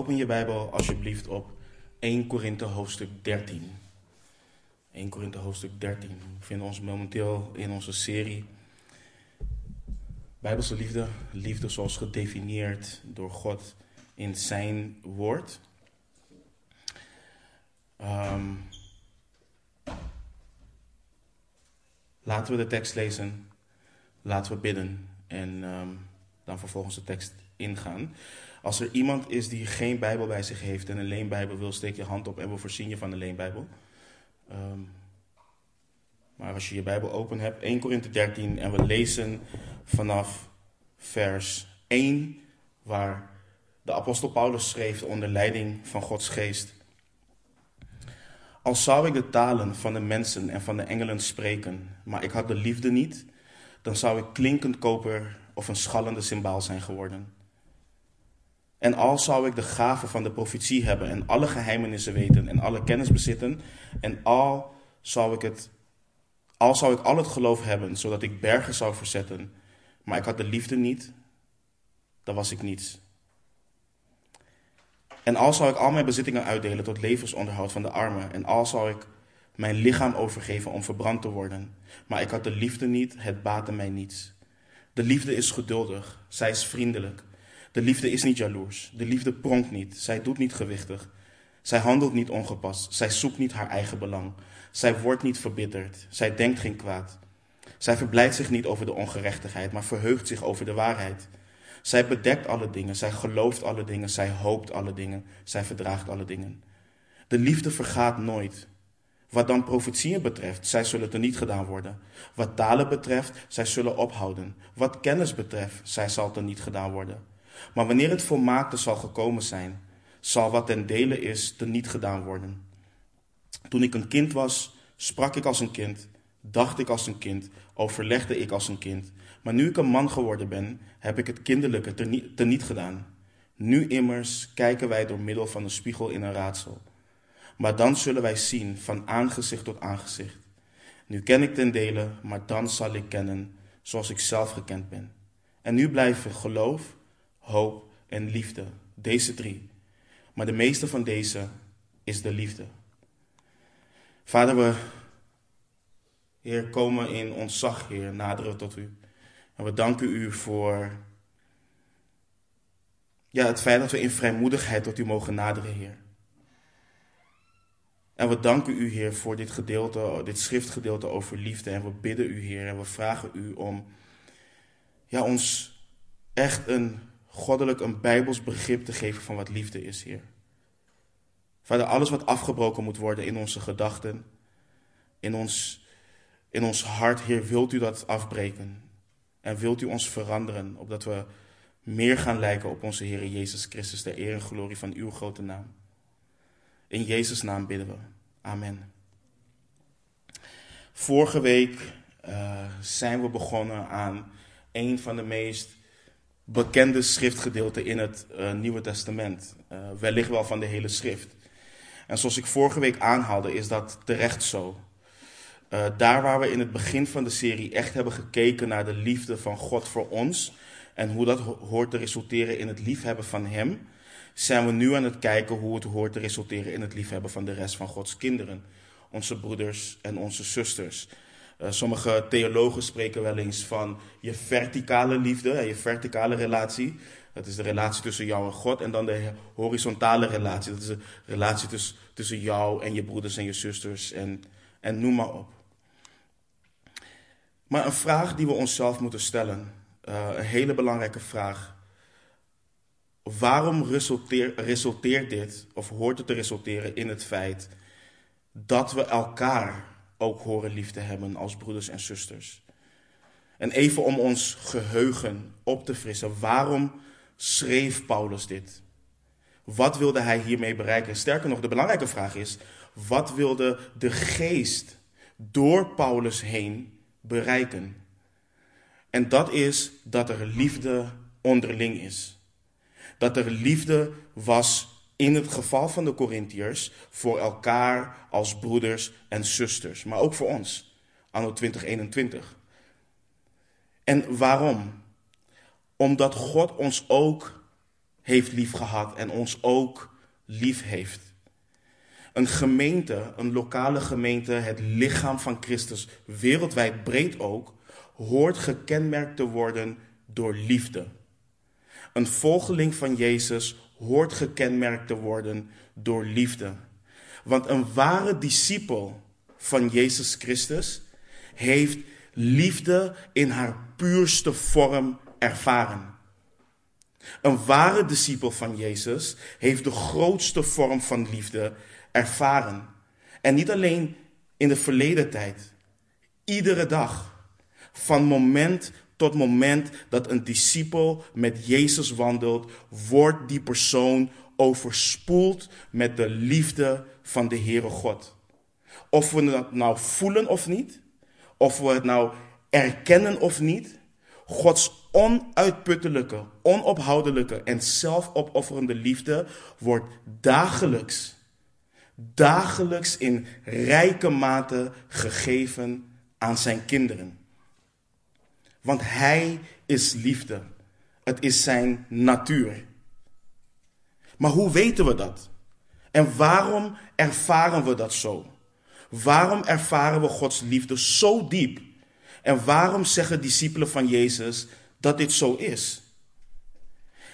Open je Bijbel alsjeblieft op 1 Korinthe hoofdstuk 13. 1 Korinthe hoofdstuk 13. We bevinden ons momenteel in onze serie Bijbelse liefde. Liefde zoals gedefinieerd door God in zijn woord. Um, laten we de tekst lezen. Laten we bidden. En um, dan vervolgens de tekst ingaan. Als er iemand is die geen Bijbel bij zich heeft en een leenbijbel wil, steek je hand op en we voorzien je van een leenbijbel. Um, maar als je je Bijbel open hebt, 1 Korinthe 13, en we lezen vanaf vers 1, waar de apostel Paulus schreef onder leiding van Gods geest. Als zou ik de talen van de mensen en van de engelen spreken, maar ik had de liefde niet, dan zou ik klinkend koper of een schallende symbaal zijn geworden. En al zou ik de gave van de profetie hebben en alle geheimenissen weten en alle kennis bezitten en al zou ik het al zou ik al het geloof hebben zodat ik bergen zou verzetten, maar ik had de liefde niet, dan was ik niets. En al zou ik al mijn bezittingen uitdelen tot levensonderhoud van de armen en al zou ik mijn lichaam overgeven om verbrand te worden, maar ik had de liefde niet, het baatte mij niets. De liefde is geduldig, zij is vriendelijk. De liefde is niet jaloers. De liefde pronkt niet. Zij doet niet gewichtig. Zij handelt niet ongepast. Zij zoekt niet haar eigen belang. Zij wordt niet verbitterd. Zij denkt geen kwaad. Zij verblijdt zich niet over de ongerechtigheid, maar verheugt zich over de waarheid. Zij bedekt alle dingen. Zij gelooft alle dingen. Zij hoopt alle dingen. Zij verdraagt alle dingen. De liefde vergaat nooit. Wat dan profetieën betreft, zij zullen er niet gedaan worden. Wat talen betreft, zij zullen ophouden. Wat kennis betreft, zij zal er niet gedaan worden. Maar wanneer het volmaakte zal gekomen zijn, zal wat ten dele is te niet gedaan worden. Toen ik een kind was, sprak ik als een kind, dacht ik als een kind, overlegde ik als een kind. Maar nu ik een man geworden ben, heb ik het kinderlijke te niet, te niet gedaan. Nu immers kijken wij door middel van een spiegel in een raadsel. Maar dan zullen wij zien van aangezicht tot aangezicht. Nu ken ik ten dele, maar dan zal ik kennen zoals ik zelf gekend ben. En nu blijven geloof, hoop en liefde. Deze drie. Maar de meeste van deze is de liefde. Vader, we, Heer, komen in ontzag, Heer, naderen tot u. En we danken u voor ja, het feit dat we in vrijmoedigheid tot u mogen naderen, Heer. En we danken u, Heer, voor dit gedeelte, dit schriftgedeelte over liefde. En we bidden u, Heer, en we vragen u om ja, ons echt een goddelijk, een bijbels begrip te geven van wat liefde is, Heer. Vader, alles wat afgebroken moet worden in onze gedachten, in ons, in ons hart, Heer, wilt u dat afbreken. En wilt u ons veranderen, opdat we meer gaan lijken op onze Heer Jezus Christus, ter eer en glorie van uw grote naam. In Jezus' naam bidden we. Amen. Vorige week uh, zijn we begonnen aan een van de meest bekende schriftgedeelten in het uh, Nieuwe Testament. Uh, wellicht wel van de hele schrift. En zoals ik vorige week aanhaalde, is dat terecht zo. Uh, daar waar we in het begin van de serie echt hebben gekeken naar de liefde van God voor ons en hoe dat hoort te resulteren in het liefhebben van Hem, zijn we nu aan het kijken hoe het hoort te resulteren in het liefhebben van de rest van Gods kinderen, onze broeders en onze zusters. Uh, sommige theologen spreken wel eens van je verticale liefde, je verticale relatie. Dat is de relatie tussen jou en God. En dan de horizontale relatie. Dat is de relatie tussen, tussen jou en je broeders en je zusters. En, en noem maar op. Maar een vraag die we onszelf moeten stellen. Uh, een hele belangrijke vraag. Waarom resulteert dit, of hoort het te resulteren in het feit dat we elkaar ook horen lief te hebben als broeders en zusters? En even om ons geheugen op te frissen, waarom schreef Paulus dit? Wat wilde hij hiermee bereiken? Sterker nog, de belangrijke vraag is: wat wilde de geest door Paulus heen bereiken? En dat is dat er liefde onderling is dat er liefde was in het geval van de Corinthiërs voor elkaar als broeders en zusters, maar ook voor ons, anno 2021. En waarom? Omdat God ons ook heeft lief gehad en ons ook lief heeft. Een gemeente, een lokale gemeente, het lichaam van Christus, wereldwijd breed ook, hoort gekenmerkt te worden door liefde. Een volgeling van Jezus hoort gekenmerkt te worden door liefde. Want een ware discipel van Jezus Christus heeft liefde in haar puurste vorm ervaren. Een ware discipel van Jezus heeft de grootste vorm van liefde ervaren. En niet alleen in de verleden tijd. Iedere dag. Van moment tot moment dat een discipel met Jezus wandelt, wordt die persoon overspoeld met de liefde van de Heere God. Of we het nou voelen of niet, of we het nou erkennen of niet, Gods onuitputtelijke, onophoudelijke en zelfopofferende liefde wordt dagelijks, dagelijks in rijke mate gegeven aan zijn kinderen. Want Hij is liefde. Het is zijn natuur. Maar hoe weten we dat? En waarom ervaren we dat zo? Waarom ervaren we Gods liefde zo diep? En waarom zeggen discipelen van Jezus dat dit zo is?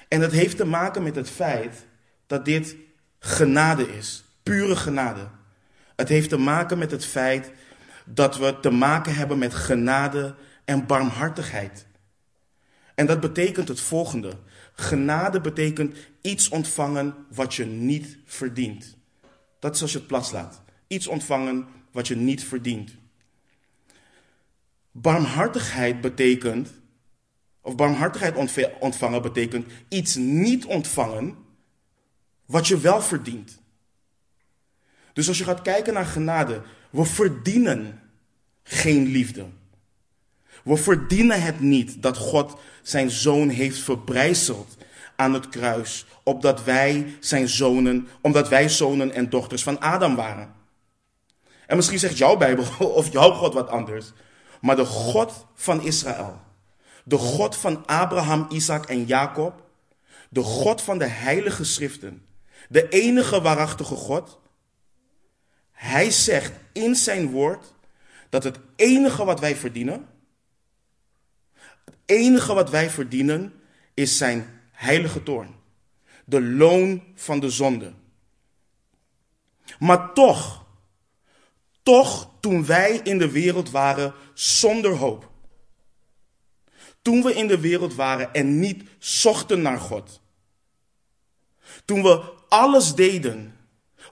En dat heeft te maken met het feit dat dit genade is, pure genade. Het heeft te maken met het feit dat we te maken hebben met genade en barmhartigheid. En dat betekent het volgende. Genade betekent iets ontvangen wat je niet verdient. Dat is als je het plat slaat. Iets ontvangen wat je niet verdient. Barmhartigheid betekent, of barmhartigheid ontvangen betekent iets niet ontvangen wat je wel verdient. Dus als je gaat kijken naar genade, we verdienen geen liefde. We verdienen het niet dat God zijn zoon heeft verbrijzeld aan het kruis, opdat wij zijn zonen, omdat wij zonen en dochters van Adam waren. En misschien zegt jouw Bijbel of jouw God wat anders, maar de God van Israël, de God van Abraham, Isaac en Jacob, de God van de heilige schriften, de enige waarachtige God, hij zegt in zijn woord dat het enige wat wij verdienen, enige wat wij verdienen is zijn heilige toorn. De loon van de zonde. Maar toch, toch toen wij in de wereld waren zonder hoop. Toen we in de wereld waren en niet zochten naar God. Toen we alles deden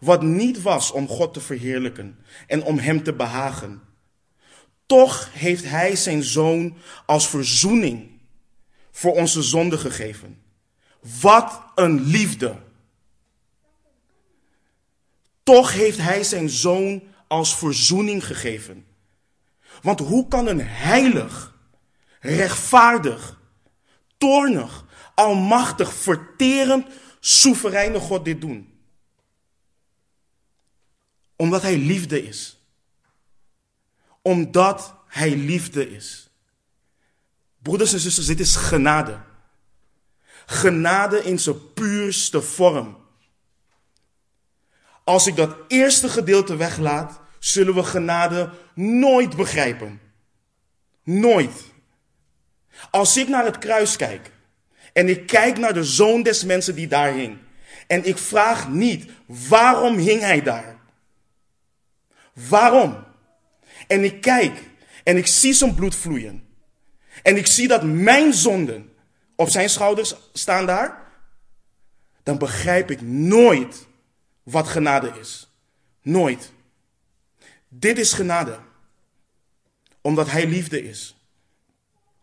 wat niet was om God te verheerlijken en om Hem te behagen. Toch heeft Hij zijn zoon als verzoening voor onze zonde gegeven. Wat een liefde. Toch heeft Hij zijn zoon als verzoening gegeven. Want hoe kan een heilig, rechtvaardig, toornig, almachtig, verterend, soevereine God dit doen? Omdat Hij liefde is omdat Hij liefde is. Broeders en zusters, dit is genade. Genade in zijn puurste vorm. Als ik dat eerste gedeelte weglaat, zullen we genade nooit begrijpen. Nooit. Als ik naar het kruis kijk en ik kijk naar de zoon des mensen die daar hing en ik vraag niet waarom hing hij daar? Waarom? En ik kijk en ik zie zijn bloed vloeien. En ik zie dat mijn zonden op zijn schouders staan daar. Dan begrijp ik nooit wat genade is. Nooit. Dit is genade. Omdat hij liefde is.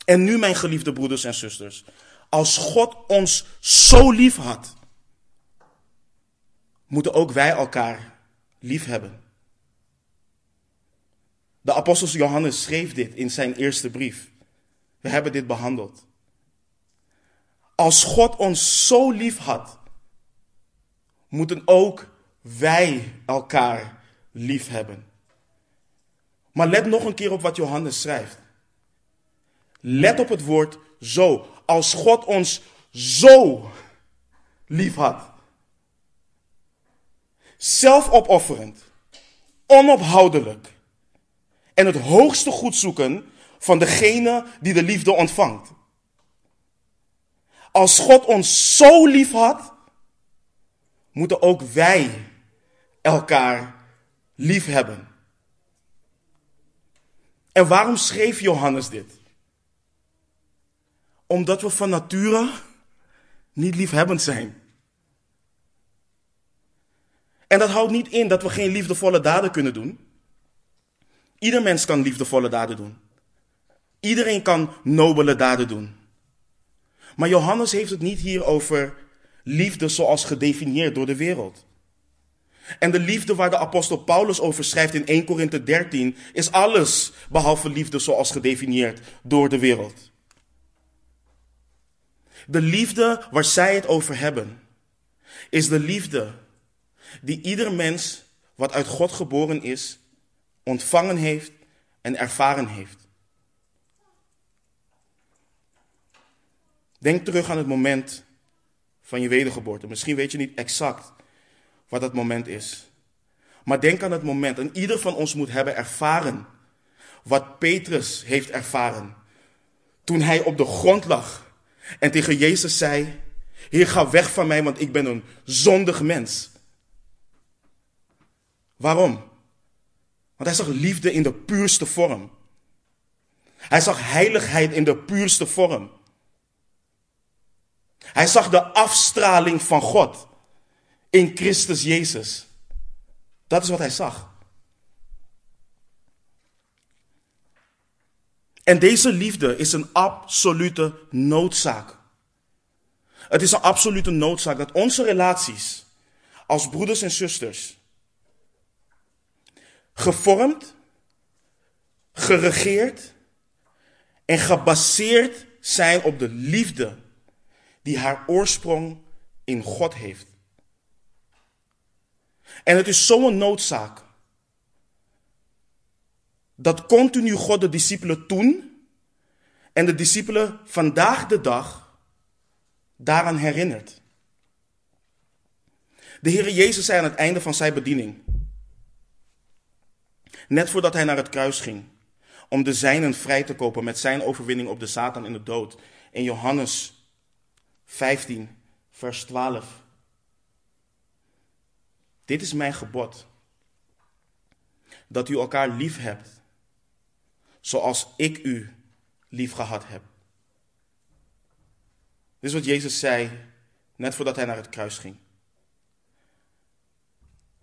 En nu, mijn geliefde broeders en zusters. Als God ons zo lief had, moeten ook wij elkaar lief hebben. De apostel Johannes schreef dit in zijn eerste brief. We hebben dit behandeld. Als God ons zo lief had, moeten ook wij elkaar lief hebben. Maar let nog een keer op wat Johannes schrijft. Let op het woord zo. Als God ons zo lief had. Zelfopofferend, onophoudelijk en het hoogste goed zoeken van degene die de liefde ontvangt. Als God ons zo lief had, moeten ook wij elkaar lief hebben. En waarom schreef Johannes dit? Omdat we van nature niet liefhebbend zijn. En dat houdt niet in dat we geen liefdevolle daden kunnen doen. Ieder mens kan liefdevolle daden doen. Iedereen kan nobele daden doen. Maar Johannes heeft het niet hier over liefde zoals gedefinieerd door de wereld. En de liefde waar de apostel Paulus over schrijft in 1 Korinthe 13 is alles behalve liefde zoals gedefinieerd door de wereld. De liefde waar zij het over hebben, is de liefde die ieder mens wat uit God geboren is, ontvangen heeft en ervaren heeft. Denk terug aan het moment van je wedergeboorte. Misschien weet je niet exact wat dat moment is. Maar denk aan het moment. En ieder van ons moet hebben ervaren wat Petrus heeft ervaren. Toen hij op de grond lag en tegen Jezus zei: Heer, ga weg van mij, want ik ben een zondig mens. Waarom? Want hij zag liefde in de puurste vorm. Hij zag heiligheid in de puurste vorm. Hij zag de afstraling van God in Christus Jezus. Dat is wat hij zag. En deze liefde is een absolute noodzaak. Het is een absolute noodzaak dat onze relaties als broeders en zusters gevormd, geregeerd en gebaseerd zijn op de liefde die haar oorsprong in God heeft. En het is zo'n noodzaak dat continu God de discipelen toen en de discipelen vandaag de dag daaraan herinnert. De Heer Jezus zei aan het einde van zijn bediening, net voordat hij naar het kruis ging, om de zijnen vrij te kopen met zijn overwinning op de Satan en de dood, in Johannes 15, vers 12. Dit is mijn gebod. Dat u elkaar lief hebt, zoals ik u lief gehad heb. Dit is wat Jezus zei net voordat hij naar het kruis ging.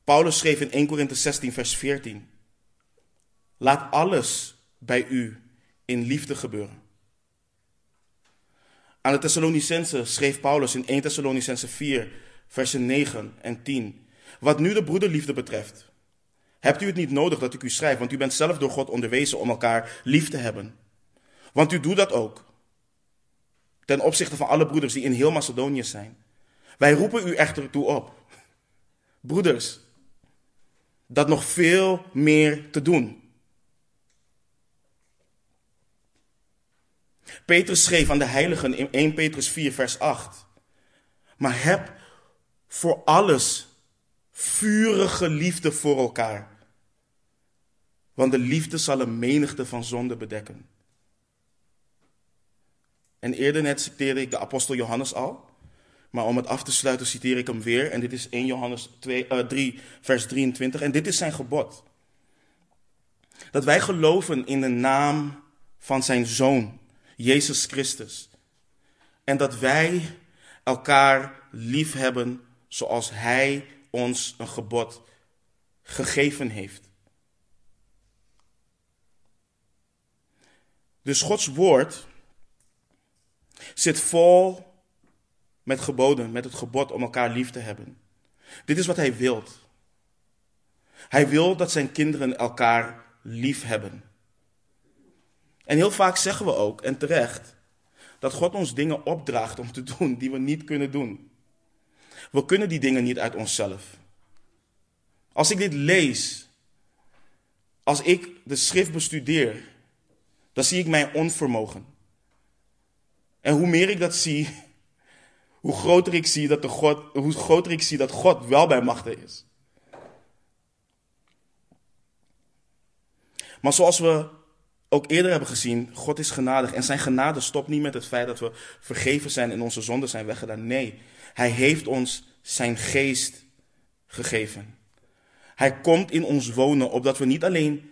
Paulus schreef in 1 Korinthe 16, vers 14. Laat alles bij u in liefde gebeuren. Aan de Thessalonicense schreef Paulus in 1 Thessalonicense 4, versen 9 en 10. Wat nu de broederliefde betreft, hebt u het niet nodig dat ik u schrijf, want u bent zelf door God onderwezen om elkaar lief te hebben. Want u doet dat ook. Ten opzichte van alle broeders die in heel Macedonië zijn. Wij roepen u echter toe op, broeders, dat nog veel meer te doen. Petrus schreef aan de heiligen in 1 Petrus 4, vers 8. Maar heb voor alles vurige liefde voor elkaar. Want de liefde zal een menigte van zonden bedekken. En eerder net citeerde ik de apostel Johannes al. Maar om het af te sluiten citeer ik hem weer. En dit is 1 Johannes 2, uh, 3, vers 23. En dit is zijn gebod. Dat wij geloven in de naam van zijn zoon, Jezus Christus. En dat wij elkaar lief hebben zoals hij ons een gebod gegeven heeft. Dus Gods woord zit vol met geboden, met het gebod om elkaar lief te hebben. Dit is wat hij wil. Hij wil dat zijn kinderen elkaar lief hebben. En heel vaak zeggen we ook, en terecht, dat God ons dingen opdraagt om te doen die we niet kunnen doen. We kunnen die dingen niet uit onszelf. Als ik dit lees, als ik de schrift bestudeer, dan zie ik mijn onvermogen. En hoe meer ik dat zie, hoe groter ik zie dat, de God, hoe groter ik zie dat God wel bij machten is. Maar zoals we ook eerder hebben gezien, God is genadig. En zijn genade stopt niet met het feit dat we vergeven zijn en onze zonden zijn weggedaan. Nee, hij heeft ons zijn geest gegeven. Hij komt in ons wonen, opdat we niet alleen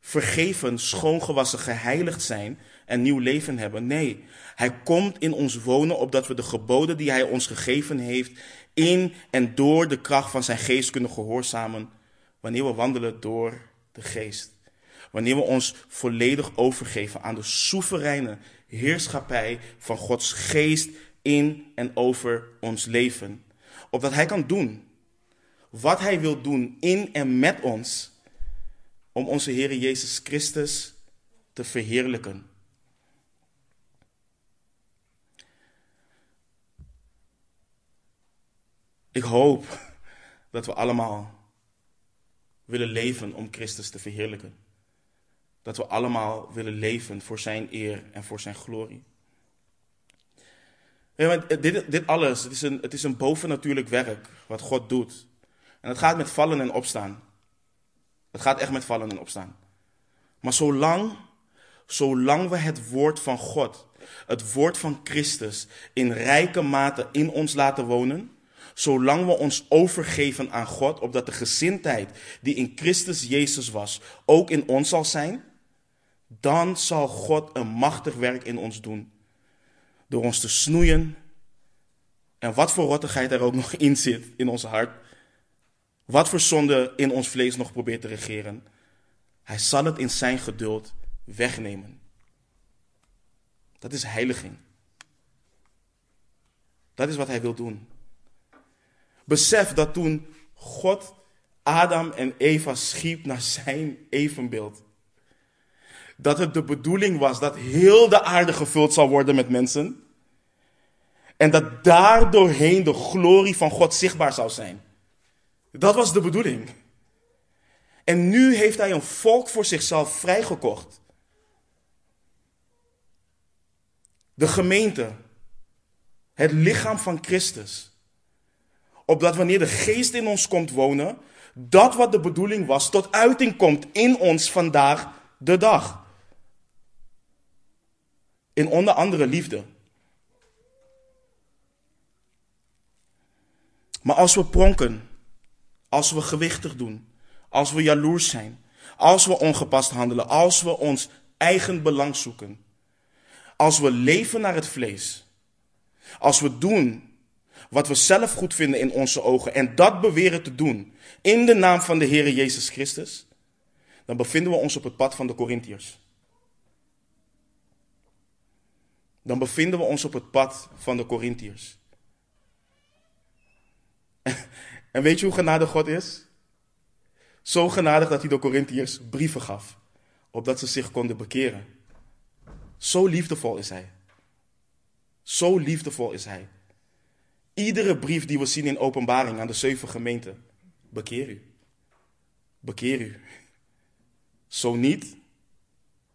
vergeven, schoongewassen, geheiligd zijn en nieuw leven hebben. Nee, hij komt in ons wonen, opdat we de geboden die hij ons gegeven heeft, in en door de kracht van zijn geest kunnen gehoorzamen, wanneer we wandelen door de geest. Wanneer we ons volledig overgeven aan de soevereine heerschappij van Gods geest in en over ons leven. Opdat Hij kan doen wat Hij wil doen in en met ons om onze Heer Jezus Christus te verheerlijken. Ik hoop dat we allemaal willen leven om Christus te verheerlijken. Dat we allemaal willen leven voor Zijn eer en voor Zijn glorie. Dit, dit alles, het is, een, het is een bovennatuurlijk werk wat God doet. En het gaat met vallen en opstaan. Het gaat echt met vallen en opstaan. Maar zolang, zolang we het woord van God, het woord van Christus, in rijke mate in ons laten wonen, zolang we ons overgeven aan God, opdat de gezindheid die in Christus Jezus was, ook in ons zal zijn, dan zal God een machtig werk in ons doen. Door ons te snoeien. En wat voor rottigheid er ook nog in zit in ons hart. Wat voor zonde in ons vlees nog probeert te regeren. Hij zal het in zijn geduld wegnemen. Dat is heiliging. Dat is wat hij wil doen. Besef dat toen God Adam en Eva schiep naar zijn evenbeeld, dat het de bedoeling was dat heel de aarde gevuld zal worden met mensen. En dat daardoorheen de glorie van God zichtbaar zou zijn. Dat was de bedoeling. En nu heeft hij een volk voor zichzelf vrijgekocht. De gemeente. Het lichaam van Christus. Opdat wanneer de geest in ons komt wonen, dat wat de bedoeling was, tot uiting komt in ons vandaag de dag. In onder andere liefde. Maar als we pronken, als we gewichtig doen, als we jaloers zijn, als we ongepast handelen, als we ons eigen belang zoeken, als we leven naar het vlees, als we doen wat we zelf goed vinden in onze ogen en dat beweren te doen in de naam van de Heer Jezus Christus, dan bevinden we ons op het pad van de Corinthiërs. Dan bevinden we ons op het pad van de Corinthiërs. En weet je hoe genadig God is? Zo genadig dat hij de Corinthiërs brieven gaf, opdat ze zich konden bekeren. Zo liefdevol is hij. Zo liefdevol is hij. Iedere brief die we zien in openbaring aan de zeven gemeenten, bekeer u. Bekeer u. Zo niet,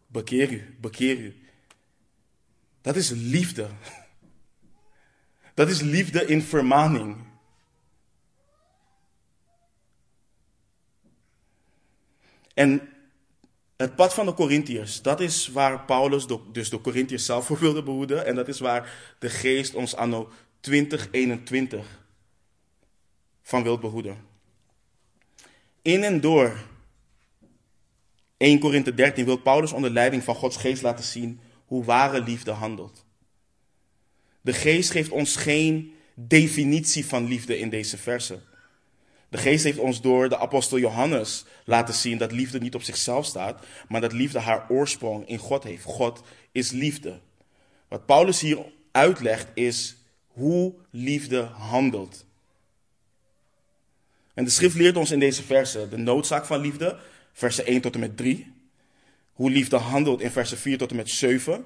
bekeer u, bekeer u. Dat is liefde. Dat is liefde in vermaning. En het pad van de Corinthiërs, dat is waar Paulus dus de Corinthiërs zelf voor wilde behoeden. En dat is waar de geest ons anno 2021 van wil behoeden. In en door 1 Korinthe 13 wil Paulus onder leiding van Gods geest laten zien hoe ware liefde handelt. De geest geeft ons geen definitie van liefde in deze verse. De geest heeft ons door de apostel Johannes laten zien dat liefde niet op zichzelf staat, maar dat liefde haar oorsprong in God heeft. God is liefde. Wat Paulus hier uitlegt is hoe liefde handelt. En de schrift leert ons in deze verse de noodzaak van liefde, versen 1 tot en met 3 hoe liefde handelt in versen 4 tot en met 7.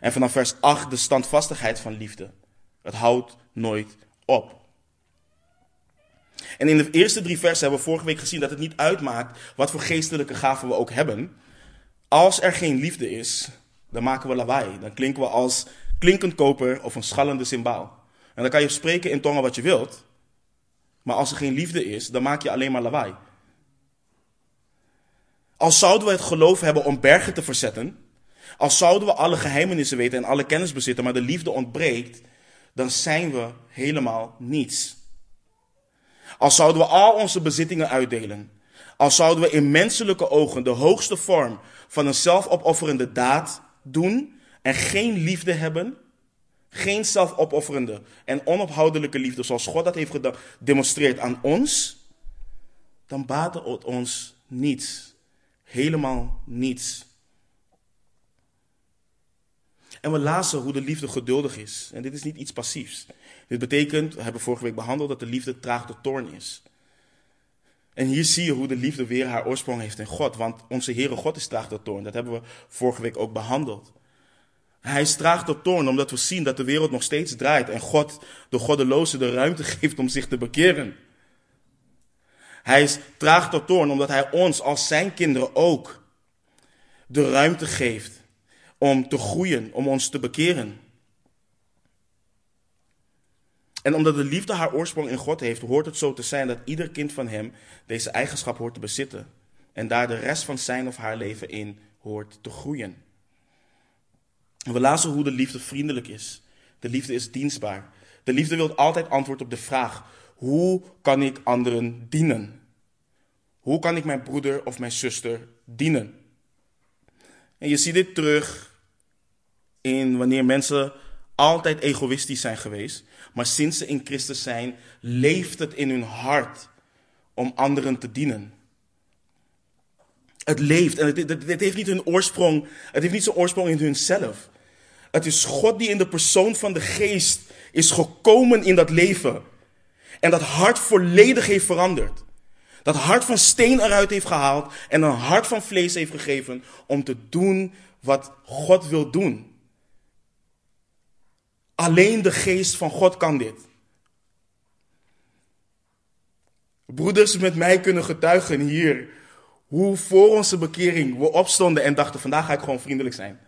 En vanaf vers 8 de standvastigheid van liefde. Het houdt nooit op. En in de eerste drie versen hebben we vorige week gezien dat het niet uitmaakt wat voor geestelijke gaven we ook hebben. Als er geen liefde is, dan maken we lawaai. Dan klinken we als klinkend koper of een schallende symbaal. En dan kan je spreken in tongen wat je wilt. Maar als er geen liefde is, dan maak je alleen maar lawaai. Als zouden we het geloof hebben om bergen te verzetten, als zouden we alle geheimenissen weten en alle kennis bezitten, maar de liefde ontbreekt, dan zijn we helemaal niets. Als zouden we al onze bezittingen uitdelen, als zouden we in menselijke ogen de hoogste vorm van een zelfopofferende daad doen en geen liefde hebben, geen zelfopofferende en onophoudelijke liefde zoals God dat heeft gedemonstreerd aan ons, dan baat het ons niets. Helemaal niets. En we lazen hoe de liefde geduldig is. En dit is niet iets passiefs. Dit betekent, we hebben vorige week behandeld, dat de liefde traag de toorn is. En hier zie je hoe de liefde weer haar oorsprong heeft in God. Want onze Heere God is traag de toorn. Dat hebben we vorige week ook behandeld. Hij is traag de toorn omdat we zien dat de wereld nog steeds draait. En God de goddeloze de ruimte geeft om zich te bekeren. Hij is traag tot toorn omdat hij ons als zijn kinderen ook de ruimte geeft om te groeien, om ons te bekeren. En omdat de liefde haar oorsprong in God heeft, hoort het zo te zijn dat ieder kind van hem deze eigenschap hoort te bezitten. En daar de rest van zijn of haar leven in hoort te groeien. We lazen hoe de liefde vriendelijk is. De liefde is dienstbaar. De liefde wil altijd antwoord op de vraag: hoe kan ik anderen dienen? Hoe kan ik mijn broeder of mijn zuster dienen? En je ziet dit terug in wanneer mensen altijd egoïstisch zijn geweest, maar sinds ze in Christus zijn, leeft het in hun hart om anderen te dienen. Het leeft en het, het, heeft niet hun oorsprong, het heeft niet zijn oorsprong in hunzelf. Het is God die in de persoon van de geest is gekomen in dat leven. En dat hart volledig heeft veranderd. Dat hart van steen eruit heeft gehaald en een hart van vlees heeft gegeven om te doen wat God wil doen. Alleen de geest van God kan dit. Broeders met mij kunnen getuigen hier hoe voor onze bekering we opstonden en dachten: vandaag ga ik gewoon vriendelijk zijn.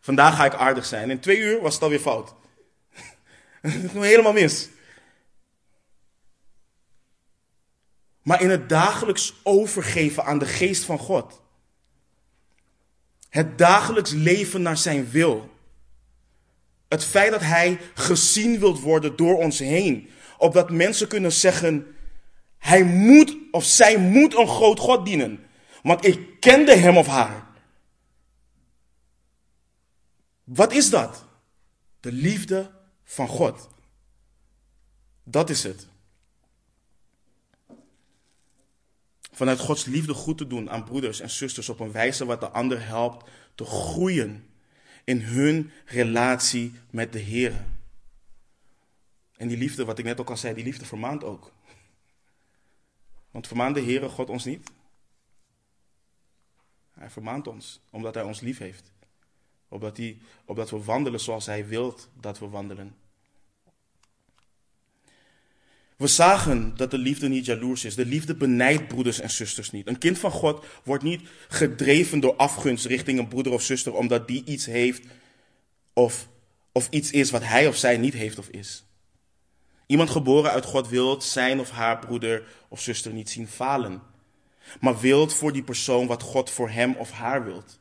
Vandaag ga ik aardig zijn. In twee uur was het alweer fout. Het is helemaal mis. Maar in het dagelijks overgeven aan de geest van God. Het dagelijks leven naar zijn wil. Het feit dat hij gezien wilt worden door ons heen. Opdat mensen kunnen zeggen, hij moet of zij moet een groot God dienen. Want ik kende hem of haar. Wat is dat? De liefde van God. Dat is het. Vanuit Gods liefde goed te doen aan broeders en zusters op een wijze wat de ander helpt te groeien in hun relatie met de Heer. En die liefde, wat ik net ook al zei, die liefde vermaant ook. Want vermaant de Heere God ons niet? Hij vermaant ons, omdat Hij ons lief heeft. Opdat, hij, opdat we wandelen zoals Hij wilt dat we wandelen. We zagen dat de liefde niet jaloers is. De liefde benijdt broeders en zusters niet. Een kind van God wordt niet gedreven door afgunst richting een broeder of zuster omdat die iets heeft of, of iets is wat hij of zij niet heeft of is. Iemand geboren uit God wil zijn of haar broeder of zuster niet zien falen, maar wilt voor die persoon wat God voor hem of haar wilt.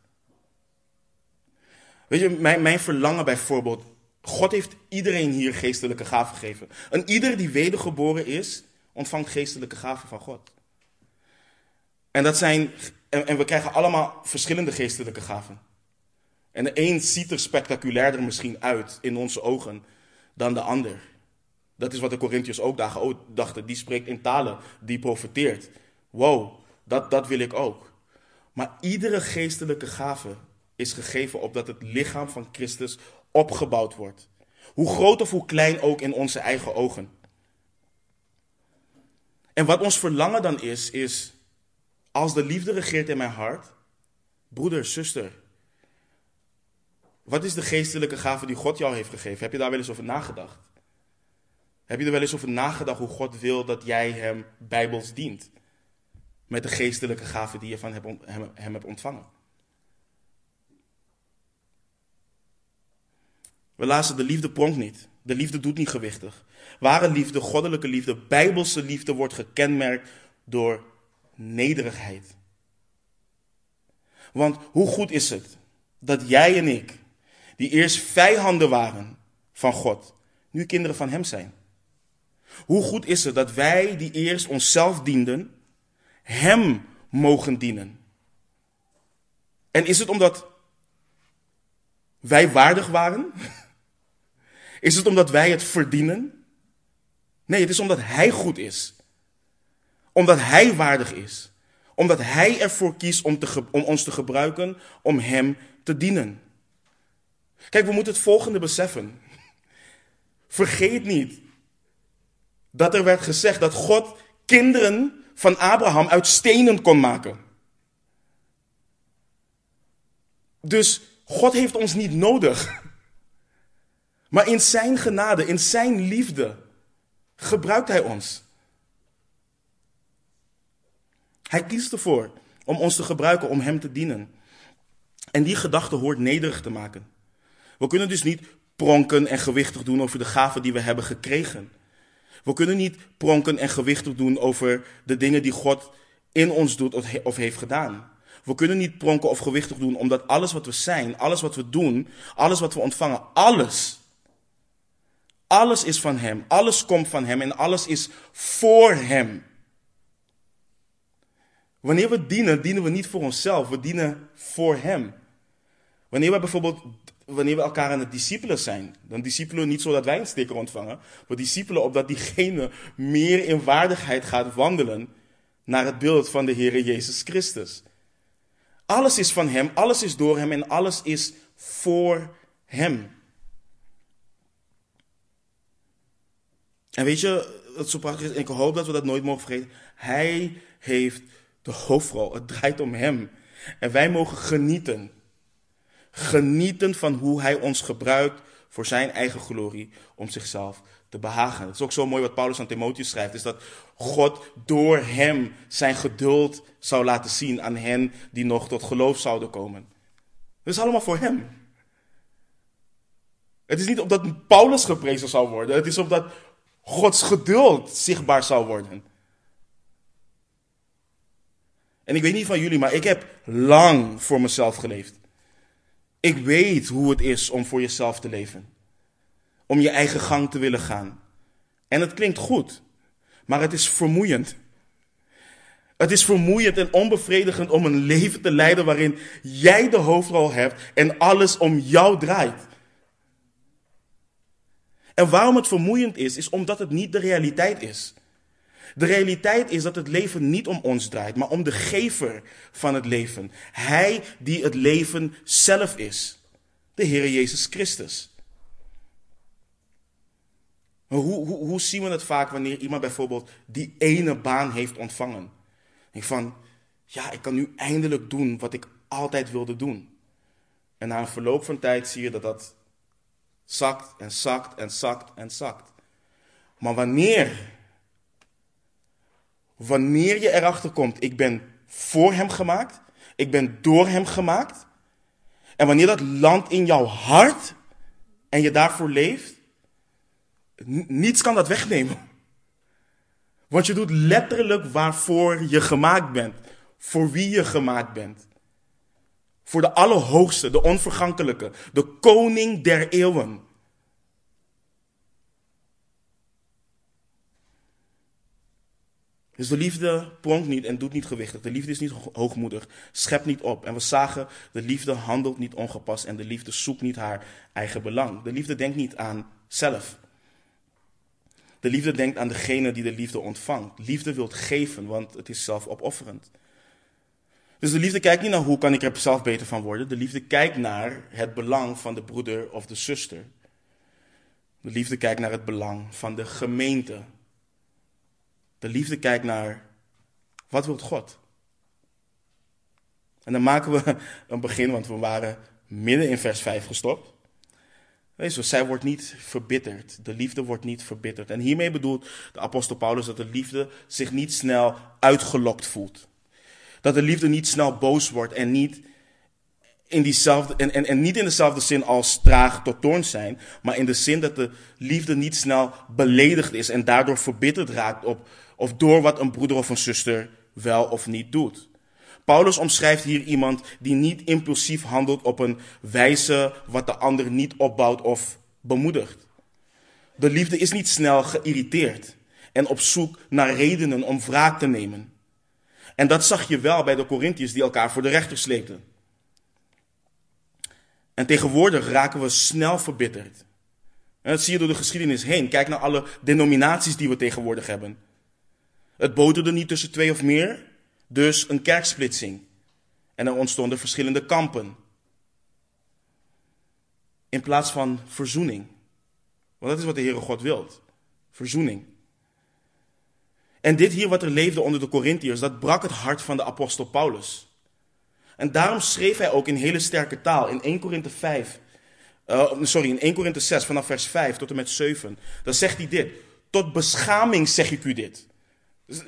Weet je, mijn, mijn verlangen bijvoorbeeld God heeft iedereen hier geestelijke gaven gegeven. En ieder die wedergeboren is, ontvangt geestelijke gaven van God. En, dat zijn, en, we krijgen allemaal verschillende geestelijke gaven. En de een ziet er spectaculairder misschien uit in onze ogen dan de ander. Dat is wat de Corinthiërs ook dachten. Die spreekt in talen, die profeteert. Wow, dat, dat wil ik ook. Maar iedere geestelijke gave is gegeven opdat het lichaam van Christus opgebouwd wordt. Hoe groot of hoe klein ook in onze eigen ogen. En wat ons verlangen dan is, is als de liefde regeert in mijn hart, broeder, zuster, wat is de geestelijke gave die God jou heeft gegeven? Heb je daar wel eens over nagedacht? Heb je er wel eens over nagedacht hoe God wil dat jij hem bijbels dient? Met de geestelijke gave die je van hem, hem hebt ontvangen. We lazen de liefde pronkt niet. De liefde doet niet gewichtig. Ware liefde, goddelijke liefde, bijbelse liefde wordt gekenmerkt door nederigheid. Want hoe goed is het dat jij en ik, die eerst vijanden waren van God, nu kinderen van Hem zijn? Hoe goed is het dat wij, die eerst onszelf dienden, Hem mogen dienen? En is het omdat wij waardig waren? Is het omdat wij het verdienen? Nee, het is omdat Hij goed is. Omdat Hij waardig is. Omdat Hij ervoor kiest om, te, om ons te gebruiken om Hem te dienen. Kijk, we moeten het volgende beseffen. Vergeet niet dat er werd gezegd dat God kinderen van Abraham uit stenen kon maken. Dus God heeft ons niet nodig. Maar in zijn genade, in zijn liefde, gebruikt hij ons. Hij kiest ervoor om ons te gebruiken, om hem te dienen. En die gedachte hoort nederig te maken. We kunnen dus niet pronken en gewichtig doen over de gaven die we hebben gekregen. We kunnen niet pronken en gewichtig doen over de dingen die God in ons doet of heeft gedaan. We kunnen niet pronken of gewichtig doen, omdat alles wat we zijn, alles wat we doen, alles wat we ontvangen, alles, alles is van Hem. Alles komt van Hem en alles is voor Hem. Wanneer we dienen, dienen we niet voor onszelf, we dienen voor Hem. Wanneer we bijvoorbeeld, wanneer we elkaar aan het discipelen zijn, dan discipelen we niet zodat wij een sticker ontvangen, we discipelen opdat diegene meer in waardigheid gaat wandelen naar het beeld van de Heer Jezus Christus. Alles is van Hem, alles is door Hem en alles is voor Hem. En weet je, wat zo prachtig is, en ik hoop dat we dat nooit mogen vergeten. Hij heeft de hoofdrol. Het draait om Hem. En wij mogen genieten. Genieten van hoe Hij ons gebruikt voor Zijn eigen glorie, om zichzelf te behagen. Het is ook zo mooi wat Paulus aan Timotheus schrijft, is dat God door hem zijn geduld zou laten zien aan hen die nog tot geloof zouden komen. Het is allemaal voor hem. Het is niet omdat Paulus geprezen zou worden, het is omdat Gods geduld zichtbaar zou worden. En ik weet niet van jullie, maar ik heb lang voor mezelf geleefd. Ik weet hoe het is om voor jezelf te leven om je eigen gang te willen gaan. En het klinkt goed, maar het is vermoeiend. Het is vermoeiend en onbevredigend om een leven te leiden waarin jij de hoofdrol hebt en alles om jou draait. En waarom het vermoeiend is, is omdat het niet de realiteit is. De realiteit is dat het leven niet om ons draait, maar om de gever van het leven. Hij die het leven zelf is. De Heer Jezus Christus. Hoe, hoe, hoe zien we het vaak wanneer iemand bijvoorbeeld die ene baan heeft ontvangen? Ik van, ja, ik kan nu eindelijk doen wat ik altijd wilde doen. En na een verloop van tijd zie je dat dat zakt en zakt en zakt en zakt. Maar wanneer, wanneer je erachter komt, ik ben voor hem gemaakt, ik ben door hem gemaakt. En wanneer dat landt in jouw hart en je daarvoor leeft, niets kan dat wegnemen. Want je doet letterlijk waarvoor je gemaakt bent. Voor wie je gemaakt bent. Voor de Allerhoogste, de Onvergankelijke, de Koning der Eeuwen. Dus de liefde pronkt niet en doet niet gewichtig. De liefde is niet hoogmoedig, schept niet op. En we zagen, de liefde handelt niet ongepast en de liefde zoekt niet haar eigen belang. De liefde denkt niet aan zelf. De liefde denkt aan degene die de liefde ontvangt. Liefde wilt geven, want het is zelfopofferend. Dus de liefde kijkt niet naar hoe kan ik er zelf beter van worden. De liefde kijkt naar het belang van de broeder of de zuster. De liefde kijkt naar het belang van de gemeente. De liefde kijkt naar wat wil God? En dan maken we een begin, want we waren midden in vers 5 gestopt. Weet je, zij wordt niet verbitterd. De liefde wordt niet verbitterd. En hiermee bedoelt de apostel Paulus dat de liefde zich niet snel uitgelokt voelt. Dat de liefde niet snel boos wordt en niet in diezelfde, en, en, en niet in dezelfde zin als traag tot toorn zijn, maar in de zin dat de liefde niet snel beledigd is en daardoor verbitterd raakt op, of door wat een broeder of een zuster wel of niet doet. Paulus omschrijft hier iemand die niet impulsief handelt op een wijze wat de ander niet opbouwt of bemoedigt. De liefde is niet snel geïrriteerd en op zoek naar redenen om wraak te nemen. En dat zag je wel bij de Corinthiërs die elkaar voor de rechter sleepten. En tegenwoordig raken we snel verbitterd. En dat zie je door de geschiedenis heen. Kijk naar alle denominaties die we tegenwoordig hebben. Het boterde niet tussen twee of meer, dus een kerksplitsing. En er ontstonden verschillende kampen. In plaats van verzoening. Want dat is wat de Heere God wilt. Verzoening. En dit hier wat er leefde onder de Corinthiërs, dat brak het hart van de apostel Paulus. En daarom schreef hij ook in hele sterke taal in 1 Korinthe 5. Uh, sorry, in 1 Korinthe 6 vanaf vers 5 tot en met 7. Dan zegt hij dit. Tot beschaming zeg ik u dit. Dus,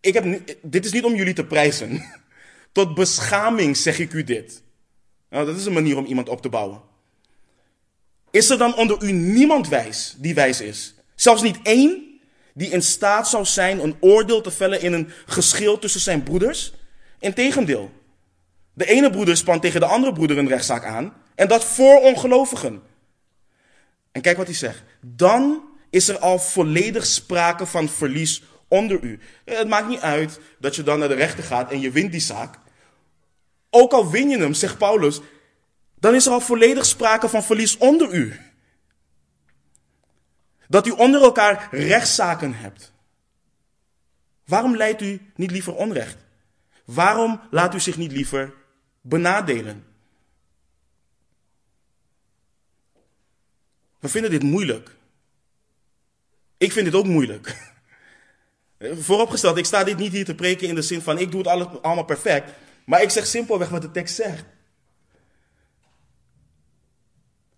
ik heb, dit is niet om jullie te prijzen. Tot beschaming zeg ik u dit. Nou, dat is een manier om iemand op te bouwen. Is er dan onder u niemand wijs die wijs is? Zelfs niet één die in staat zou zijn een oordeel te vellen in een geschil tussen zijn broeders? Integendeel. De ene broeder spant tegen de andere broeder een rechtszaak aan. En dat voor ongelovigen. En kijk wat hij zegt. Dan is er al volledig sprake van verlies onder u. Het maakt niet uit dat je dan naar de rechter gaat en je wint die zaak. Ook al win je hem, zegt Paulus, dan is er al volledig sprake van verlies onder u. Dat u onder elkaar rechtszaken hebt. Waarom leidt u niet liever onrecht? Waarom laat u zich niet liever benadelen? We vinden dit moeilijk. Ik vind dit ook moeilijk. Vooropgesteld, ik sta dit niet hier te preken in de zin van ik doe het allemaal perfect. Maar ik zeg simpelweg wat de tekst zegt.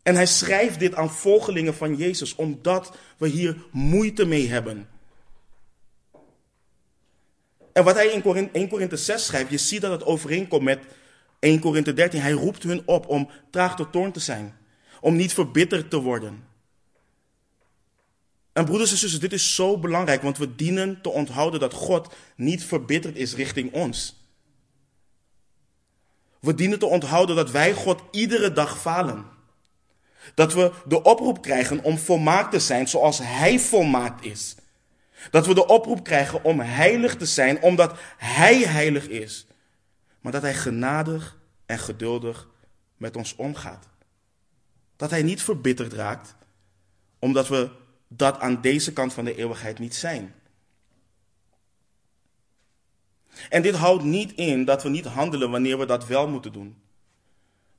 En hij schrijft dit aan volgelingen van Jezus, omdat we hier moeite mee hebben. En wat hij in 1 Korinthe 6 schrijft, je ziet dat het overeenkomt met 1 Korinthe 13. Hij roept hun op om traag tot toorn te zijn, om niet verbitterd te worden. En broeders en zussen, dit is zo belangrijk, want we dienen te onthouden dat God niet verbitterd is richting ons. We dienen te onthouden dat wij God iedere dag falen. Dat we de oproep krijgen om volmaakt te zijn zoals Hij volmaakt is. Dat we de oproep krijgen om heilig te zijn omdat Hij heilig is. Maar dat Hij genadig en geduldig met ons omgaat. Dat Hij niet verbitterd raakt omdat we dat aan deze kant van de eeuwigheid niet zijn. En dit houdt niet in dat we niet handelen wanneer we dat wel moeten doen.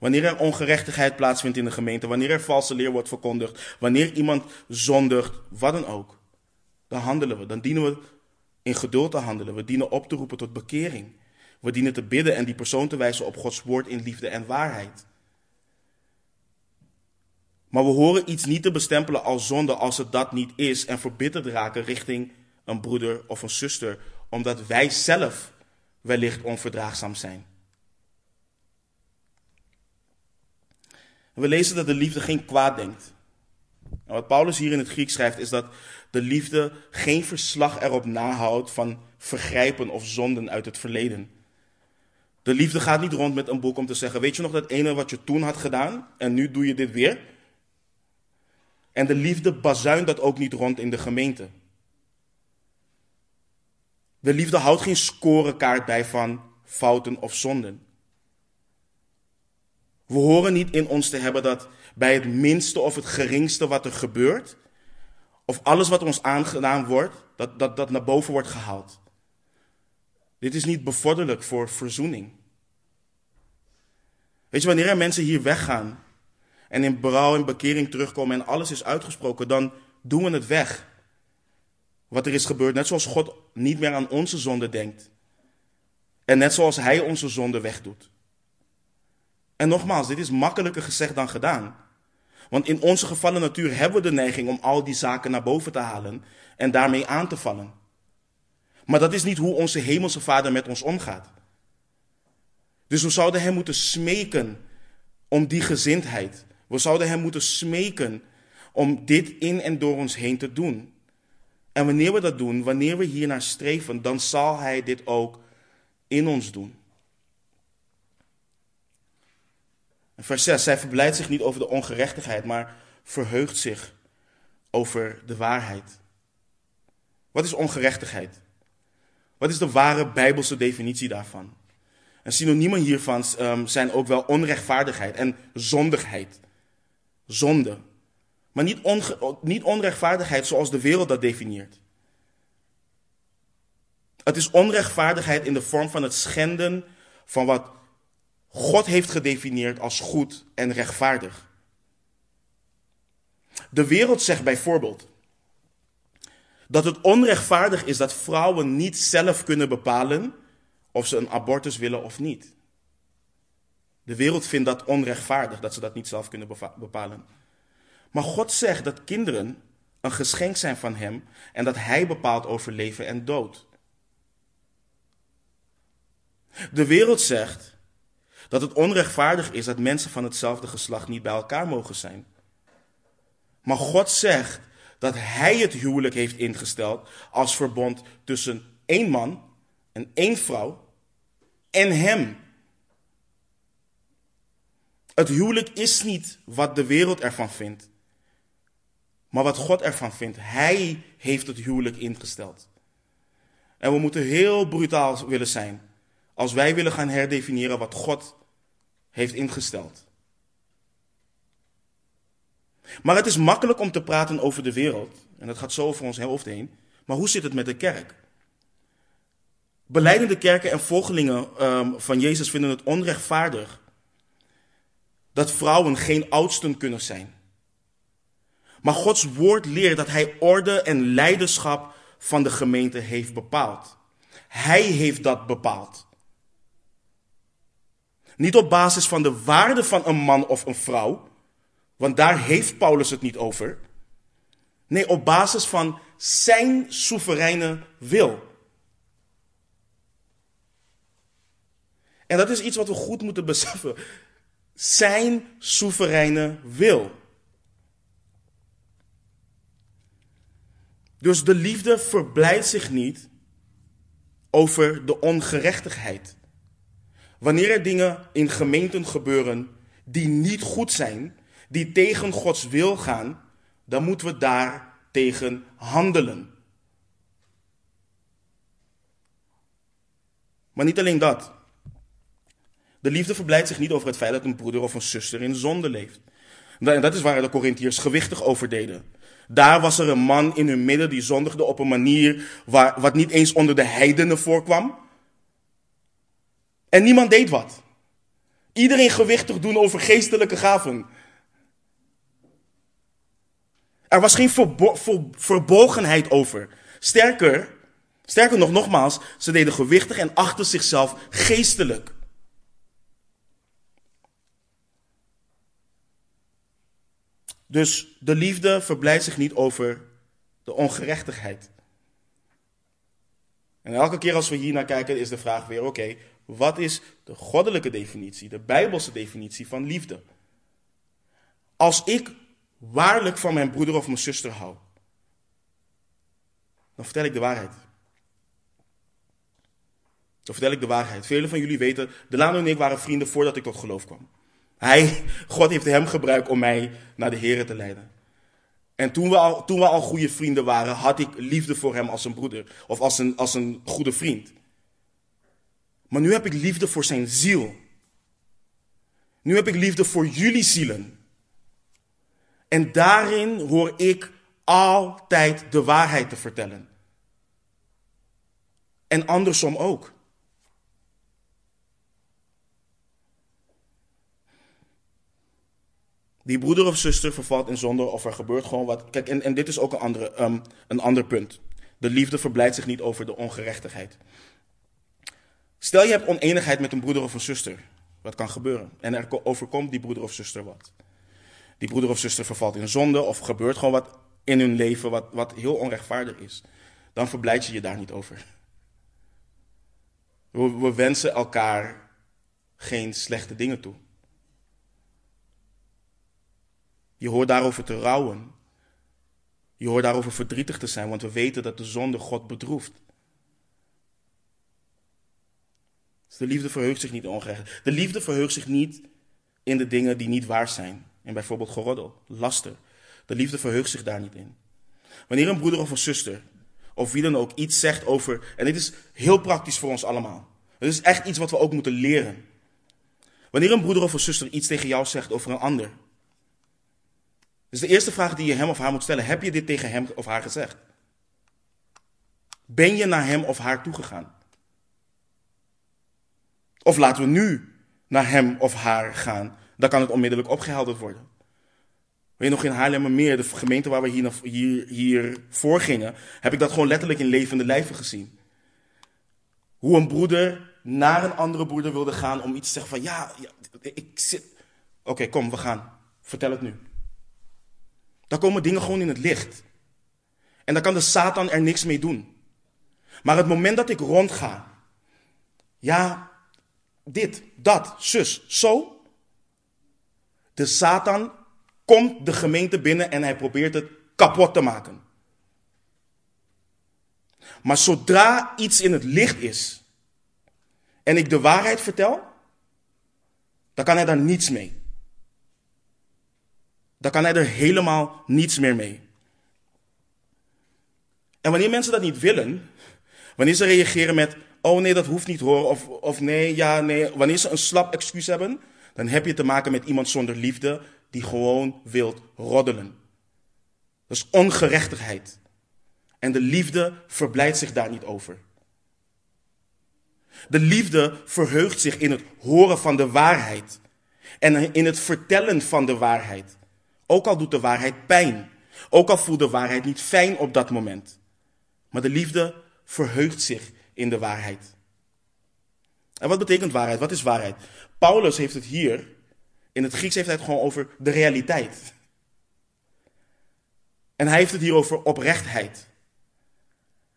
Wanneer er ongerechtigheid plaatsvindt in de gemeente, wanneer er valse leer wordt verkondigd, wanneer iemand zondigt, wat dan ook, dan handelen we. Dan dienen we in geduld te handelen. We dienen op te roepen tot bekering. We dienen te bidden en die persoon te wijzen op Gods woord in liefde en waarheid. Maar we horen iets niet te bestempelen als zonde als het dat niet is en verbitterd raken richting een broeder of een zuster, omdat wij zelf wellicht onverdraagzaam zijn. We lezen dat de liefde geen kwaad denkt. En wat Paulus hier in het Griek schrijft is dat de liefde geen verslag erop nahoudt van vergrijpen of zonden uit het verleden. De liefde gaat niet rond met een boek om te zeggen: Weet je nog dat ene wat je toen had gedaan en nu doe je dit weer? En de liefde bazuint dat ook niet rond in de gemeente. De liefde houdt geen scorekaart bij van fouten of zonden. We horen niet in ons te hebben dat bij het minste of het geringste wat er gebeurt, of alles wat ons aangedaan wordt, dat dat, dat naar boven wordt gehaald. Dit is niet bevorderlijk voor verzoening. Weet je, wanneer er mensen hier weggaan en in berouw en bekering terugkomen en alles is uitgesproken, dan doen we het weg. Wat er is gebeurd, net zoals God niet meer aan onze zonde denkt. En net zoals Hij onze zonde wegdoet. En nogmaals, dit is makkelijker gezegd dan gedaan. Want in onze gevallen natuur hebben we de neiging om al die zaken naar boven te halen en daarmee aan te vallen. Maar dat is niet hoe onze hemelse Vader met ons omgaat. Dus we zouden Hem moeten smeken om die gezindheid. We zouden Hem moeten smeken om dit in en door ons heen te doen. En wanneer we dat doen, wanneer we hier naar streven, dan zal Hij dit ook in ons doen. Vers 6. Zij verblijdt zich niet over de ongerechtigheid, maar verheugt zich over de waarheid. Wat is ongerechtigheid? Wat is de ware bijbelse definitie daarvan? En synoniemen hiervan um, zijn ook wel onrechtvaardigheid en zondigheid. Zonde. Maar niet, niet onrechtvaardigheid zoals de wereld dat definieert. Het is onrechtvaardigheid in de vorm van het schenden van wat God heeft gedefinieerd als goed en rechtvaardig. De wereld zegt bijvoorbeeld dat het onrechtvaardig is dat vrouwen niet zelf kunnen bepalen of ze een abortus willen of niet. De wereld vindt dat onrechtvaardig dat ze dat niet zelf kunnen bepalen. Maar God zegt dat kinderen een geschenk zijn van Hem en dat Hij bepaalt over leven en dood. De wereld zegt dat het onrechtvaardig is dat mensen van hetzelfde geslacht niet bij elkaar mogen zijn. Maar God zegt dat Hij het huwelijk heeft ingesteld als verbond tussen één man en één vrouw en Hem. Het huwelijk is niet wat de wereld ervan vindt, maar wat God ervan vindt. Hij heeft het huwelijk ingesteld. En we moeten heel brutaal willen zijn als wij willen gaan herdefiniëren wat God heeft ingesteld. Maar het is makkelijk om te praten over de wereld. En dat gaat zo over ons hoofd heen. Maar hoe zit het met de kerk? Beleidende kerken en volgelingen um, van Jezus vinden het onrechtvaardig dat vrouwen geen oudsten kunnen zijn. Maar Gods woord leert dat Hij orde en leiderschap van de gemeente heeft bepaald. Hij heeft dat bepaald. Niet op basis van de waarde van een man of een vrouw, want daar heeft Paulus het niet over. Nee, op basis van zijn soevereine wil. En dat is iets wat we goed moeten beseffen. Zijn soevereine wil. Dus de liefde verblijdt zich niet over de ongerechtigheid. Wanneer er dingen in gemeenten gebeuren die niet goed zijn, die tegen Gods wil gaan, dan moeten we daar tegen handelen. Maar niet alleen dat. De liefde verblijdt zich niet over het feit dat een broeder of een zuster in zonde leeft. En dat is waar de Corinthiërs gewichtig over deden. Daar was er een man in hun midden die zondigde op een manier waar, wat niet eens onder de heidenen voorkwam. En niemand deed wat. Iedereen gewichtig doen over geestelijke gaven. Er was geen verbogenheid over. Sterker, sterker nog, nogmaals, ze deden gewichtig en achter zichzelf geestelijk. Dus de liefde verblijdt zich niet over de ongerechtigheid. En elke keer als we hier naar kijken, is de vraag weer: oké, wat is de goddelijke definitie, de bijbelse definitie van liefde? Als ik waarlijk van mijn broeder of mijn zuster hou, dan vertel ik de waarheid. Dan vertel ik de waarheid. Velen van jullie weten, Delano en ik waren vrienden voordat ik tot geloof kwam. Hij, God heeft hem gebruikt om mij naar de Heer te leiden. En toen we, al, toen we al goede vrienden waren, had ik liefde voor hem als een broeder of als een, als een goede vriend. Maar nu heb ik liefde voor zijn ziel. Nu heb ik liefde voor jullie zielen. En daarin hoor ik altijd de waarheid te vertellen. En andersom ook. Die broeder of zuster vervalt in zonde of er gebeurt gewoon wat. Kijk, en, en dit is ook een, andere, um, een ander punt. De liefde verblijdt zich niet over de ongerechtigheid. Stel je hebt oneenigheid met een broeder of een zuster. Wat kan gebeuren? En er overkomt die broeder of zuster wat. Die broeder of zuster vervalt in zonde of gebeurt gewoon wat in hun leven wat, wat heel onrechtvaardig is. Dan verblijd je je daar niet over. We, we wensen elkaar geen slechte dingen toe. Je hoort daarover te rouwen. Je hoort daarover verdrietig te zijn, want we weten dat de zonde God bedroeft. Dus de liefde verheugt zich niet ongerecht. De liefde verheugt zich niet in de dingen die niet waar zijn. In bijvoorbeeld geroddel, laster. De liefde verheugt zich daar niet in. Wanneer een broeder of een zuster, of wie dan ook, iets zegt over. En dit is heel praktisch voor ons allemaal. Het is echt iets wat we ook moeten leren. Wanneer een broeder of een zuster iets tegen jou zegt over een ander. Dus de eerste vraag die je hem of haar moet stellen: heb je dit tegen hem of haar gezegd? Ben je naar hem of haar toegegaan? Of laten we nu naar hem of haar gaan, dan kan het onmiddellijk opgehelderd worden. Weet je nog in Haarlemmermeer, de gemeente waar we hier, hier, hier voor gingen, heb ik dat gewoon letterlijk in levende lijven gezien. Hoe een broeder naar een andere broeder wilde gaan om iets te zeggen van ja, ik zit. Oké, kom, we gaan. Vertel het nu. Dan komen dingen gewoon in het licht. En dan kan de Satan er niks mee doen. Maar het moment dat ik rondga, ja, dit, dat, zus, zo. De Satan komt de gemeente binnen en hij probeert het kapot te maken. Maar zodra iets in het licht is en ik de waarheid vertel, dan kan hij daar niets mee. Dan kan hij er helemaal niets meer mee. En wanneer mensen dat niet willen, wanneer ze reageren met, oh nee, dat hoeft niet hoor, of, of nee, ja, nee, wanneer ze een slap excuus hebben, dan heb je te maken met iemand zonder liefde die gewoon wilt roddelen. Dat is ongerechtigheid. En de liefde verblijdt zich daar niet over. De liefde verheugt zich in het horen van de waarheid en in het vertellen van de waarheid. Ook al doet de waarheid pijn. Ook al voelt de waarheid niet fijn op dat moment. Maar de liefde verheugt zich in de waarheid. En wat betekent waarheid? Wat is waarheid? Paulus heeft het hier, in het Grieks heeft hij het gewoon over de realiteit. En hij heeft het hier over oprechtheid.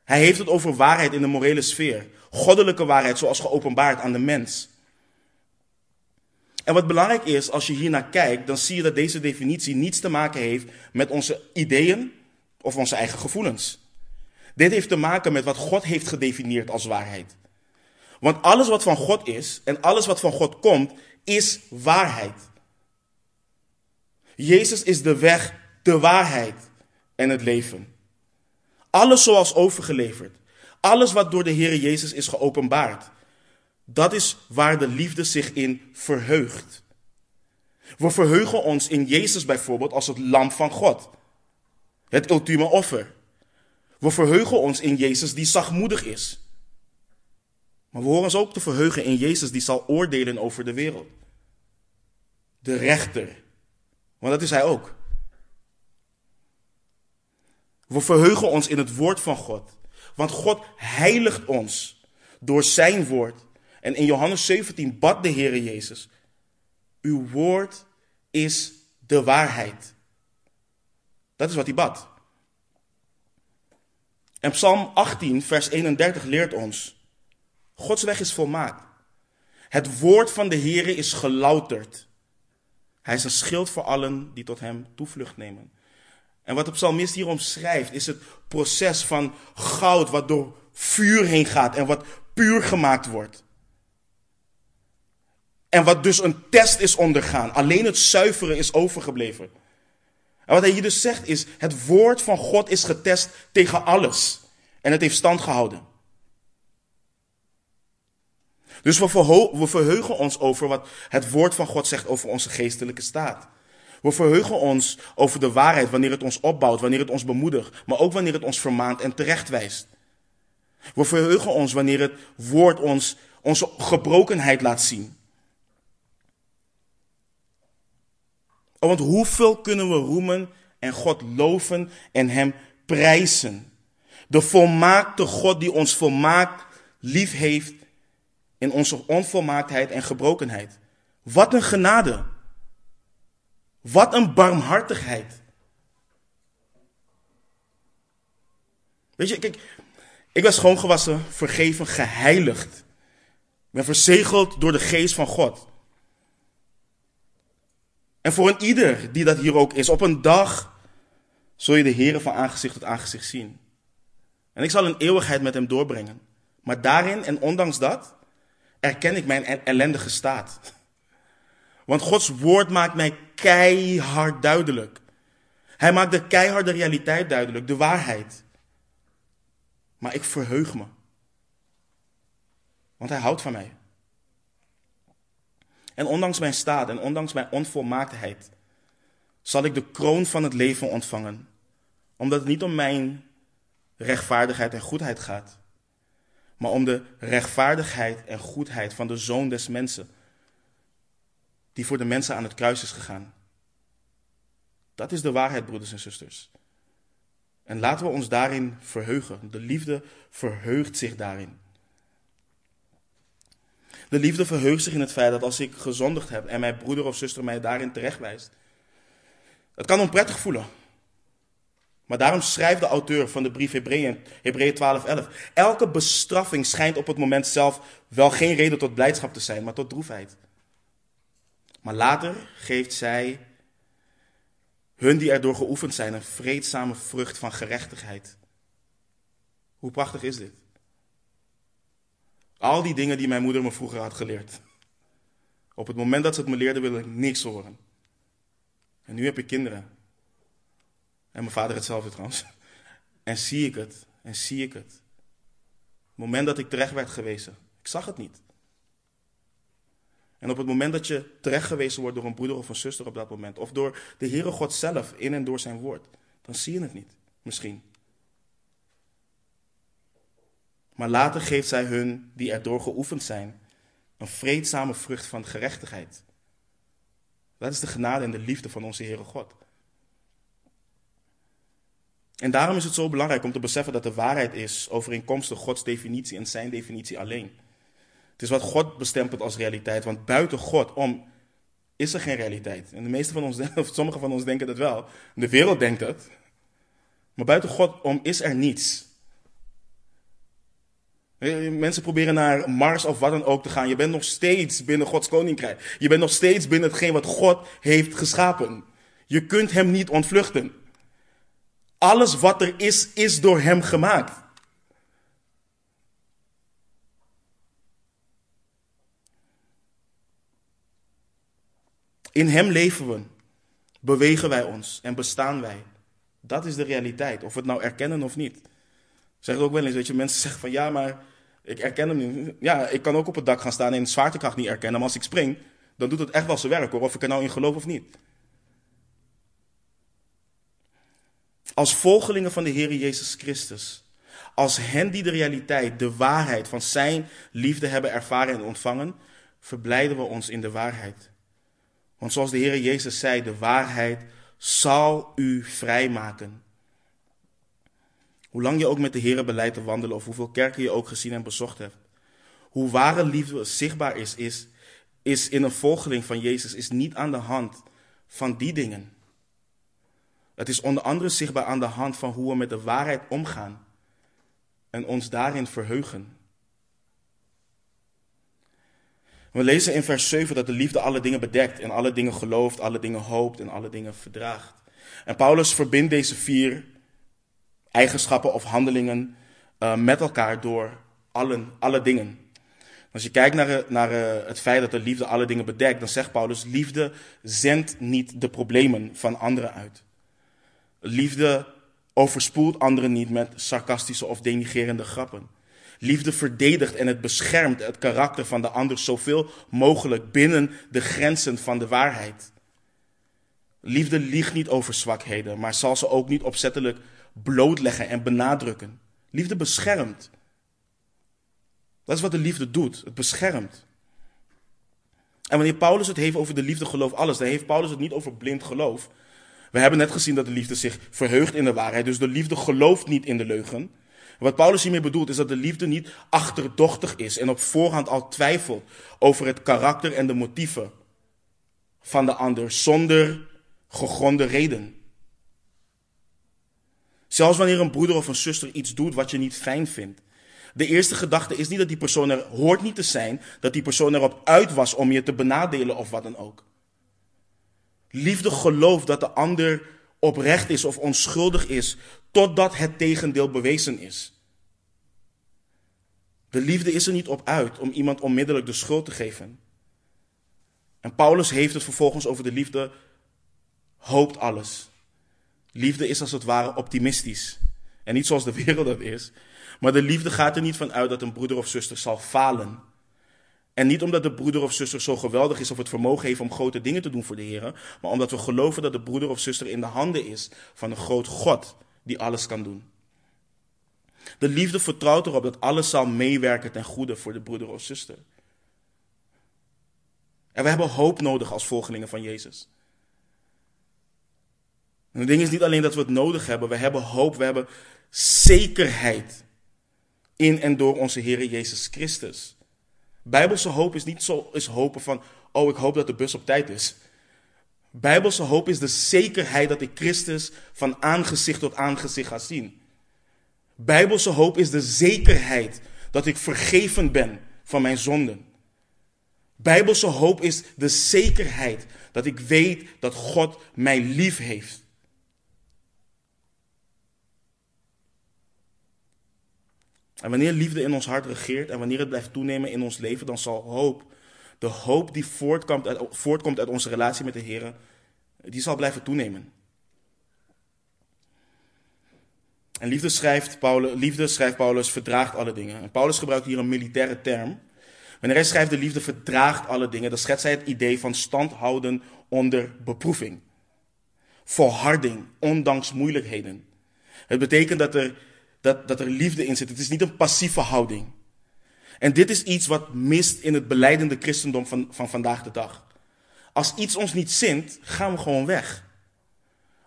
Hij heeft het over waarheid in de morele sfeer. Goddelijke waarheid zoals geopenbaard aan de mens. En wat belangrijk is, als je hier naar kijkt, dan zie je dat deze definitie niets te maken heeft met onze ideeën of onze eigen gevoelens. Dit heeft te maken met wat God heeft gedefinieerd als waarheid. Want alles wat van God is en alles wat van God komt, is waarheid. Jezus is de weg, de waarheid en het leven. Alles zoals overgeleverd. Alles wat door de Heer Jezus is geopenbaard. Dat is waar de liefde zich in verheugt. We verheugen ons in Jezus bijvoorbeeld als het lam van God. Het ultieme offer. We verheugen ons in Jezus die zachtmoedig is. Maar we horen ons ook te verheugen in Jezus die zal oordelen over de wereld. De rechter. Want dat is hij ook. We verheugen ons in het woord van God. Want God heiligt ons door zijn woord. En in Johannes 17 bad de Heer Jezus. Uw woord is de waarheid. Dat is wat hij bad. En Psalm 18, vers 31 leert ons: Gods weg is volmaakt. Het woord van de Heere is gelouterd. Hij is een schild voor allen die tot hem toevlucht nemen. En wat de psalmist hier omschrijft, is het proces van goud wat door vuur heen gaat en wat puur gemaakt wordt. En wat dus een test is ondergaan. Alleen het zuiveren is overgebleven. En wat hij hier dus zegt is, het woord van God is getest tegen alles. En het heeft stand gehouden. Dus we, we verheugen ons over wat het woord van God zegt over onze geestelijke staat. We verheugen ons over de waarheid wanneer het ons opbouwt, wanneer het ons bemoedigt, maar ook wanneer het ons vermaant en terechtwijst. We verheugen ons wanneer het woord ons onze gebrokenheid laat zien. Want hoeveel kunnen we roemen en God loven en Hem prijzen? De volmaakte God die ons volmaakt lief heeft in onze onvolmaaktheid en gebrokenheid. Wat een genade. Wat een barmhartigheid. Weet je, kijk, ik ben schoongewassen, vergeven, geheiligd. Ik ben verzegeld door de geest van God. En voor een ieder die dat hier ook is, op een dag zul je de Heer van aangezicht tot aangezicht zien. En ik zal een eeuwigheid met hem doorbrengen. Maar daarin en ondanks dat erken ik mijn ellendige staat. Want Gods woord maakt mij keihard duidelijk. Hij maakt de keiharde realiteit duidelijk, de waarheid. Maar ik verheug me. Want hij houdt van mij. En ondanks mijn staat en ondanks mijn onvolmaaktheid, zal ik de kroon van het leven ontvangen. Omdat het niet om mijn rechtvaardigheid en goedheid gaat, maar om de rechtvaardigheid en goedheid van de zoon des mensen, die voor de mensen aan het kruis is gegaan. Dat is de waarheid, broeders en zusters. En laten we ons daarin verheugen. De liefde verheugt zich daarin. De liefde verheugt zich in het feit dat als ik gezondigd heb en mijn broeder of zuster mij daarin terechtwijst, het kan onprettig voelen. Maar daarom schrijft de auteur van de brief Hebreeën, Hebreeën 12, 11. Elke bestraffing schijnt op het moment zelf wel geen reden tot blijdschap te zijn, maar tot droefheid. Maar later geeft zij hun die erdoor geoefend zijn een vreedzame vrucht van gerechtigheid. Hoe prachtig is dit? Al die dingen die mijn moeder me vroeger had geleerd. Op het moment dat ze het me leerde, wilde ik niks horen. En nu heb ik kinderen. En mijn vader hetzelfde trouwens. En zie ik het. En zie ik het. Het moment dat ik terecht werd gewezen. Ik zag het niet. En op het moment dat je terecht gewezen wordt door een broeder of een zuster op dat moment. Of door de Heere God zelf in en door zijn woord. Dan zie je het niet. Misschien. Maar later geeft zij hun die erdoor geoefend zijn. Een vreedzame vrucht van gerechtigheid. Dat is de genade en de liefde van onze Heere God. En daarom is het zo belangrijk om te beseffen dat de waarheid is overeenkomstig Gods definitie en zijn definitie alleen. Het is wat God bestempelt als realiteit, want buiten God om is er geen realiteit. En de meeste van ons, of sommigen van ons denken dat wel. De wereld denkt het. Maar buiten God om is er niets. Mensen proberen naar Mars of wat dan ook te gaan. Je bent nog steeds binnen Gods koninkrijk. Je bent nog steeds binnen hetgeen wat God heeft geschapen. Je kunt hem niet ontvluchten. Alles wat er is, is door hem gemaakt. In hem leven we, bewegen wij ons en bestaan wij. Dat is de realiteit, of we het nou erkennen of niet. Zeg ook wel eens, weet je, mensen zeggen van ja, maar ik erken hem niet. Ja, ik kan ook op het dak gaan staan en de zwaartekracht niet erkennen, maar als ik spring, dan doet het echt wel zijn werk hoor, of ik er nou in geloof of niet. Als volgelingen van de Heer Jezus Christus, als hen die de realiteit, de waarheid van Zijn liefde hebben ervaren en ontvangen, verblijden we ons in de waarheid. Want zoals de Heer Jezus zei, de waarheid zal u vrijmaken. Hoe lang je ook met de Heer beleidt te wandelen of hoeveel kerken je ook gezien en bezocht hebt. Hoe ware liefde zichtbaar is, is, is in een volgeling van Jezus, is niet aan de hand van die dingen. Het is onder andere zichtbaar aan de hand van hoe we met de waarheid omgaan en ons daarin verheugen. We lezen in vers 7 dat de liefde alle dingen bedekt en alle dingen gelooft, alle dingen hoopt en alle dingen verdraagt. En Paulus verbindt deze vier eigenschappen of handelingen uh, met elkaar door allen, alle dingen. Als je kijkt naar, naar uh, het feit dat de liefde alle dingen bedekt, dan zegt Paulus: liefde zendt niet de problemen van anderen uit. Liefde overspoelt anderen niet met sarcastische of denigerende grappen. Liefde verdedigt en het beschermt het karakter van de ander zoveel mogelijk binnen de grenzen van de waarheid. Liefde liegt niet over zwakheden, maar zal ze ook niet opzettelijk blootleggen en benadrukken. Liefde beschermt. Dat is wat de liefde doet. Het beschermt. En wanneer Paulus het heeft over de liefde geloof alles, dan heeft Paulus het niet over blind geloof. We hebben net gezien dat de liefde zich verheugt in de waarheid. Dus de liefde gelooft niet in de leugen. Wat Paulus hiermee bedoelt is dat de liefde niet achterdochtig is en op voorhand al twijfelt over het karakter en de motieven van de ander zonder gegronde reden. Zelfs wanneer een broeder of een zuster iets doet wat je niet fijn vindt. De eerste gedachte is niet dat die persoon er hoort niet te zijn, dat die persoon erop uit was om je te benadelen of wat dan ook. Liefde gelooft dat de ander oprecht is of onschuldig is, totdat het tegendeel bewezen is. De liefde is er niet op uit om iemand onmiddellijk de schuld te geven. En Paulus heeft het vervolgens over de liefde, hoopt alles. Liefde is als het ware optimistisch. En niet zoals de wereld dat is. Maar de liefde gaat er niet van uit dat een broeder of zuster zal falen. En niet omdat de broeder of zuster zo geweldig is of het vermogen heeft om grote dingen te doen voor de Heer, maar omdat we geloven dat de broeder of zuster in de handen is van een groot God die alles kan doen. De liefde vertrouwt erop dat alles zal meewerken ten goede voor de broeder of zuster. En we hebben hoop nodig als volgelingen van Jezus. Het ding is niet alleen dat we het nodig hebben, we hebben hoop, we hebben zekerheid in en door onze Heer Jezus Christus. Bijbelse hoop is niet zo is hopen van, oh ik hoop dat de bus op tijd is. Bijbelse hoop is de zekerheid dat ik Christus van aangezicht tot aangezicht ga zien. Bijbelse hoop is de zekerheid dat ik vergeven ben van mijn zonden. Bijbelse hoop is de zekerheid dat ik weet dat God mij lief heeft. En wanneer liefde in ons hart regeert en wanneer het blijft toenemen in ons leven, dan zal hoop, de hoop die voortkomt uit, voortkomt uit onze relatie met de Heer, die zal blijven toenemen. En liefde schrijft, Paulus, liefde, schrijft Paulus, verdraagt alle dingen. En Paulus gebruikt hier een militaire term. Wanneer hij schrijft de liefde verdraagt alle dingen, dan schetst hij het idee van standhouden onder beproeving. Volharding, ondanks moeilijkheden. Het betekent dat er dat, dat er liefde in zit. Het is niet een passieve houding. En dit is iets wat mist in het beleidende christendom van, van vandaag de dag. Als iets ons niet zint, gaan we gewoon weg.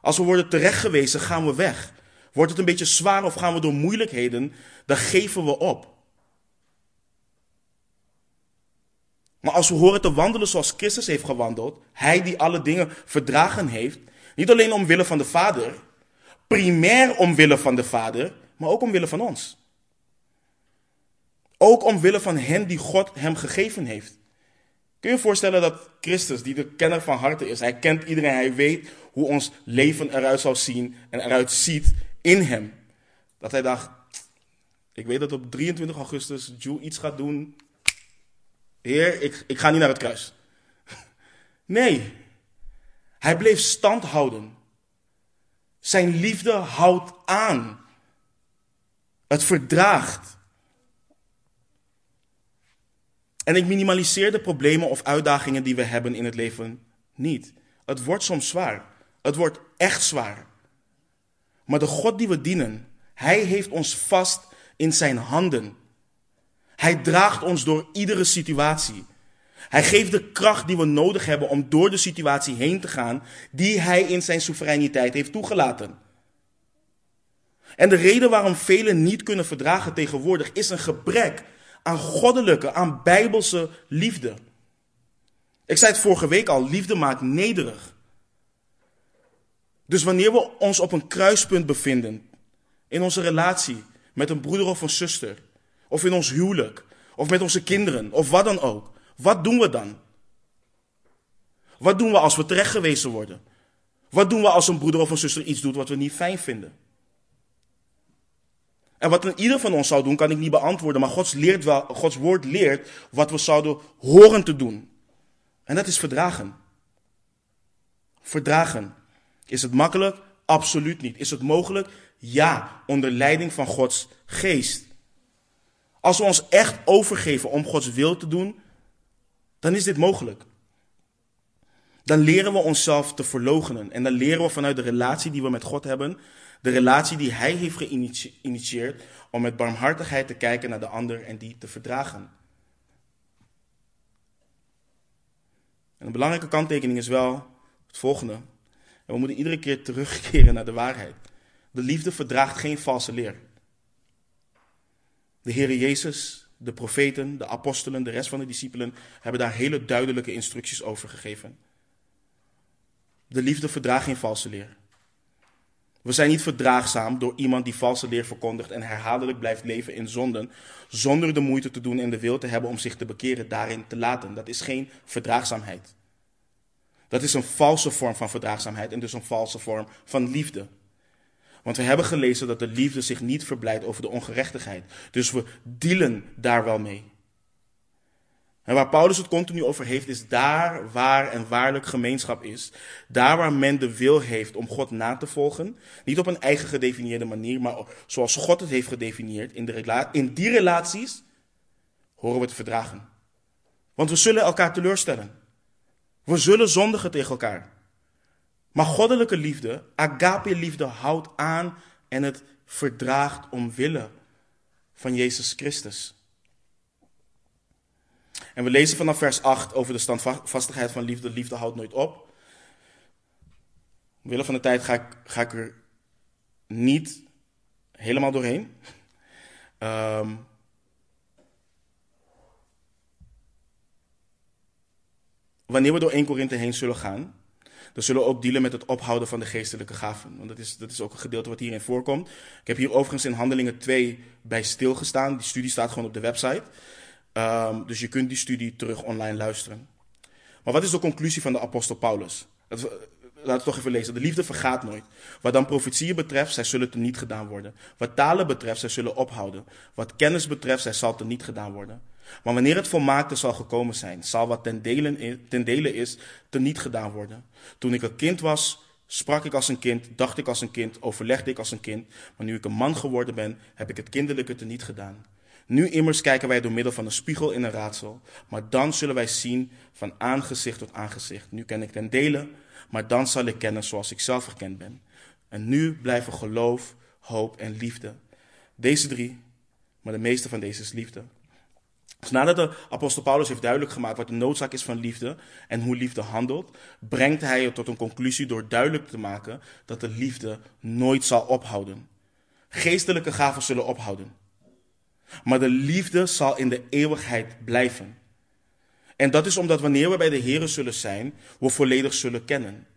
Als we worden terechtgewezen, gaan we weg. Wordt het een beetje zwaar of gaan we door moeilijkheden, dan geven we op. Maar als we horen te wandelen zoals Christus heeft gewandeld, hij die alle dingen verdragen heeft, niet alleen omwille van de Vader, primair omwille van de Vader, maar ook omwille van ons. Ook omwille van hen die God hem gegeven heeft. Kun je je voorstellen dat Christus, die de kenner van harten is, hij kent iedereen, hij weet hoe ons leven eruit zal zien en eruit ziet in hem. Dat hij dacht, ik weet dat op 23 augustus Joe iets gaat doen. Heer, ik, ik ga niet naar het kruis. Nee, hij bleef stand houden. Zijn liefde houdt aan. Het verdraagt. En ik minimaliseer de problemen of uitdagingen die we hebben in het leven niet. Het wordt soms zwaar. Het wordt echt zwaar. Maar de God die we dienen, Hij heeft ons vast in zijn handen. Hij draagt ons door iedere situatie. Hij geeft de kracht die we nodig hebben om door de situatie heen te gaan, die Hij in zijn soevereiniteit heeft toegelaten. En de reden waarom velen niet kunnen verdragen tegenwoordig is een gebrek aan goddelijke, aan bijbelse liefde. Ik zei het vorige week al, liefde maakt nederig. Dus wanneer we ons op een kruispunt bevinden, in onze relatie met een broeder of een zuster, of in ons huwelijk, of met onze kinderen, of wat dan ook, wat doen we dan? Wat doen we als we terechtgewezen worden? Wat doen we als een broeder of een zuster iets doet wat we niet fijn vinden? En wat ieder van ons zou doen, kan ik niet beantwoorden. Maar Gods, leert wel, Gods woord leert wat we zouden horen te doen. En dat is verdragen. Verdragen. Is het makkelijk? Absoluut niet. Is het mogelijk? Ja, onder leiding van Gods geest. Als we ons echt overgeven om Gods wil te doen, dan is dit mogelijk. Dan leren we onszelf te verloochenen. En dan leren we vanuit de relatie die we met God hebben, de relatie die hij heeft geïnitieerd om met barmhartigheid te kijken naar de ander en die te verdragen. En een belangrijke kanttekening is wel het volgende. En we moeten iedere keer terugkeren naar de waarheid. De liefde verdraagt geen valse leer. De Heer Jezus, de profeten, de apostelen, de rest van de discipelen hebben daar hele duidelijke instructies over gegeven. De liefde verdraagt geen valse leer. We zijn niet verdraagzaam door iemand die valse leer verkondigt en herhaaldelijk blijft leven in zonden, zonder de moeite te doen en de wil te hebben om zich te bekeren daarin te laten. Dat is geen verdraagzaamheid. Dat is een valse vorm van verdraagzaamheid en dus een valse vorm van liefde. Want we hebben gelezen dat de liefde zich niet verblijdt over de ongerechtigheid. Dus we dealen daar wel mee. En waar Paulus het continu over heeft, is daar waar en waarlijk gemeenschap is. Daar waar men de wil heeft om God na te volgen. Niet op een eigen gedefinieerde manier, maar zoals God het heeft gedefinieerd. In, de in die relaties horen we te verdragen. Want we zullen elkaar teleurstellen. We zullen zondigen tegen elkaar. Maar goddelijke liefde, agape liefde, houdt aan en het verdraagt omwille van Jezus Christus. En we lezen vanaf vers 8 over de standvastigheid van liefde. Liefde houdt nooit op. Omwille van de tijd ga ik, ga ik er niet helemaal doorheen. Um, wanneer we door 1 Korinthe heen zullen gaan, dan zullen we ook dealen met het ophouden van de geestelijke gaven. Want dat is, dat is ook een gedeelte wat hierin voorkomt. Ik heb hier overigens in Handelingen 2 bij stilgestaan. Die studie staat gewoon op de website. Um, dus je kunt die studie terug online luisteren. Maar wat is de conclusie van de apostel Paulus? Laten we het toch even lezen. De liefde vergaat nooit. Wat dan profetieën betreft, zij zullen niet gedaan worden. Wat talen betreft, zij zullen ophouden. Wat kennis betreft, zij zal niet gedaan worden. Maar wanneer het volmaakte zal gekomen zijn, zal wat ten dele, ten dele is, te niet gedaan worden. Toen ik een kind was, sprak ik als een kind, dacht ik als een kind, overlegde ik als een kind. Maar nu ik een man geworden ben, heb ik het kinderlijke te niet gedaan. Nu immers kijken wij door middel van een spiegel in een raadsel, maar dan zullen wij zien van aangezicht tot aangezicht. Nu ken ik ten dele, maar dan zal ik kennen zoals ik zelf gekend ben. En nu blijven geloof, hoop en liefde. Deze drie, maar de meeste van deze is liefde. Dus nadat de apostel Paulus heeft duidelijk gemaakt wat de noodzaak is van liefde en hoe liefde handelt, brengt hij het tot een conclusie door duidelijk te maken dat de liefde nooit zal ophouden. Geestelijke gaven zullen ophouden. Maar de liefde zal in de eeuwigheid blijven. En dat is omdat wanneer we bij de Here zullen zijn, we volledig zullen kennen.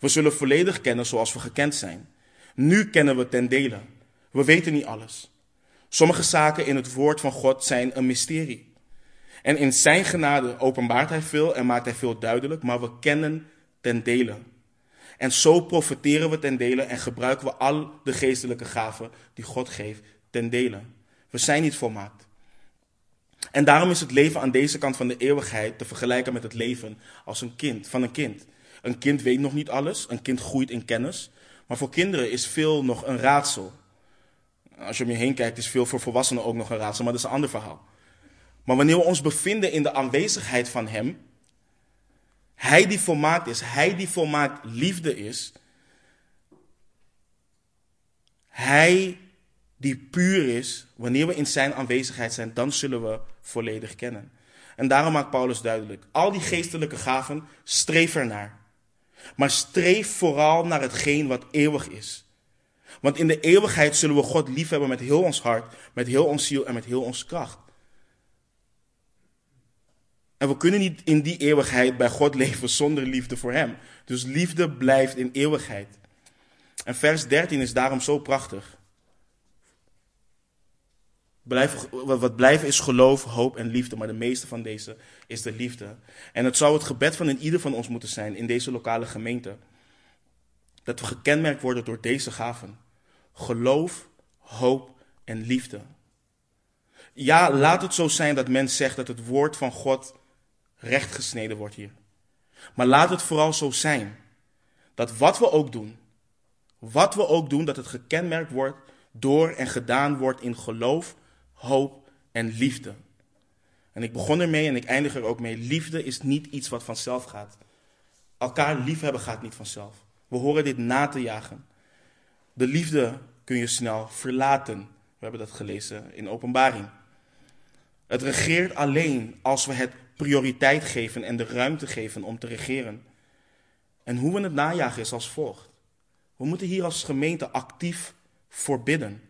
We zullen volledig kennen zoals we gekend zijn. Nu kennen we ten dele. We weten niet alles. Sommige zaken in het woord van God zijn een mysterie. En in zijn genade openbaart hij veel en maakt hij veel duidelijk, maar we kennen ten dele. En zo profiteren we ten dele en gebruiken we al de geestelijke gaven die God geeft ten dele. We zijn niet volmaakt. En daarom is het leven aan deze kant van de eeuwigheid te vergelijken met het leven als een kind, van een kind. Een kind weet nog niet alles, een kind groeit in kennis, maar voor kinderen is veel nog een raadsel. Als je om je heen kijkt, is veel voor volwassenen ook nog een raadsel, maar dat is een ander verhaal. Maar wanneer we ons bevinden in de aanwezigheid van Hem, Hij die volmaakt is, Hij die volmaakt liefde is, Hij die puur is, wanneer we in Zijn aanwezigheid zijn, dan zullen we volledig kennen. En daarom maakt Paulus duidelijk, al die geestelijke gaven, streef ernaar. Maar streef vooral naar hetgeen wat eeuwig is. Want in de eeuwigheid zullen we God liefhebben met heel ons hart, met heel ons ziel en met heel onze kracht. En we kunnen niet in die eeuwigheid bij God leven zonder liefde voor Hem. Dus liefde blijft in eeuwigheid. En vers 13 is daarom zo prachtig. Wat blijven is geloof, hoop en liefde, maar de meeste van deze is de liefde. En het zou het gebed van in ieder van ons moeten zijn in deze lokale gemeente. Dat we gekenmerkt worden door deze gaven geloof, hoop en liefde. Ja, laat het zo zijn dat men zegt dat het woord van God rechtgesneden wordt hier. Maar laat het vooral zo zijn dat wat we ook doen, wat we ook doen, dat het gekenmerkt wordt door en gedaan wordt in geloof, hoop en liefde. En ik begon ermee en ik eindig er ook mee. Liefde is niet iets wat vanzelf gaat. Elkaar liefhebben gaat niet vanzelf. We horen dit na te jagen. De liefde kun je snel verlaten. We hebben dat gelezen in Openbaring. Het regeert alleen als we het prioriteit geven en de ruimte geven om te regeren. En hoe we het najagen is als volgt. We moeten hier als gemeente actief voor bidden.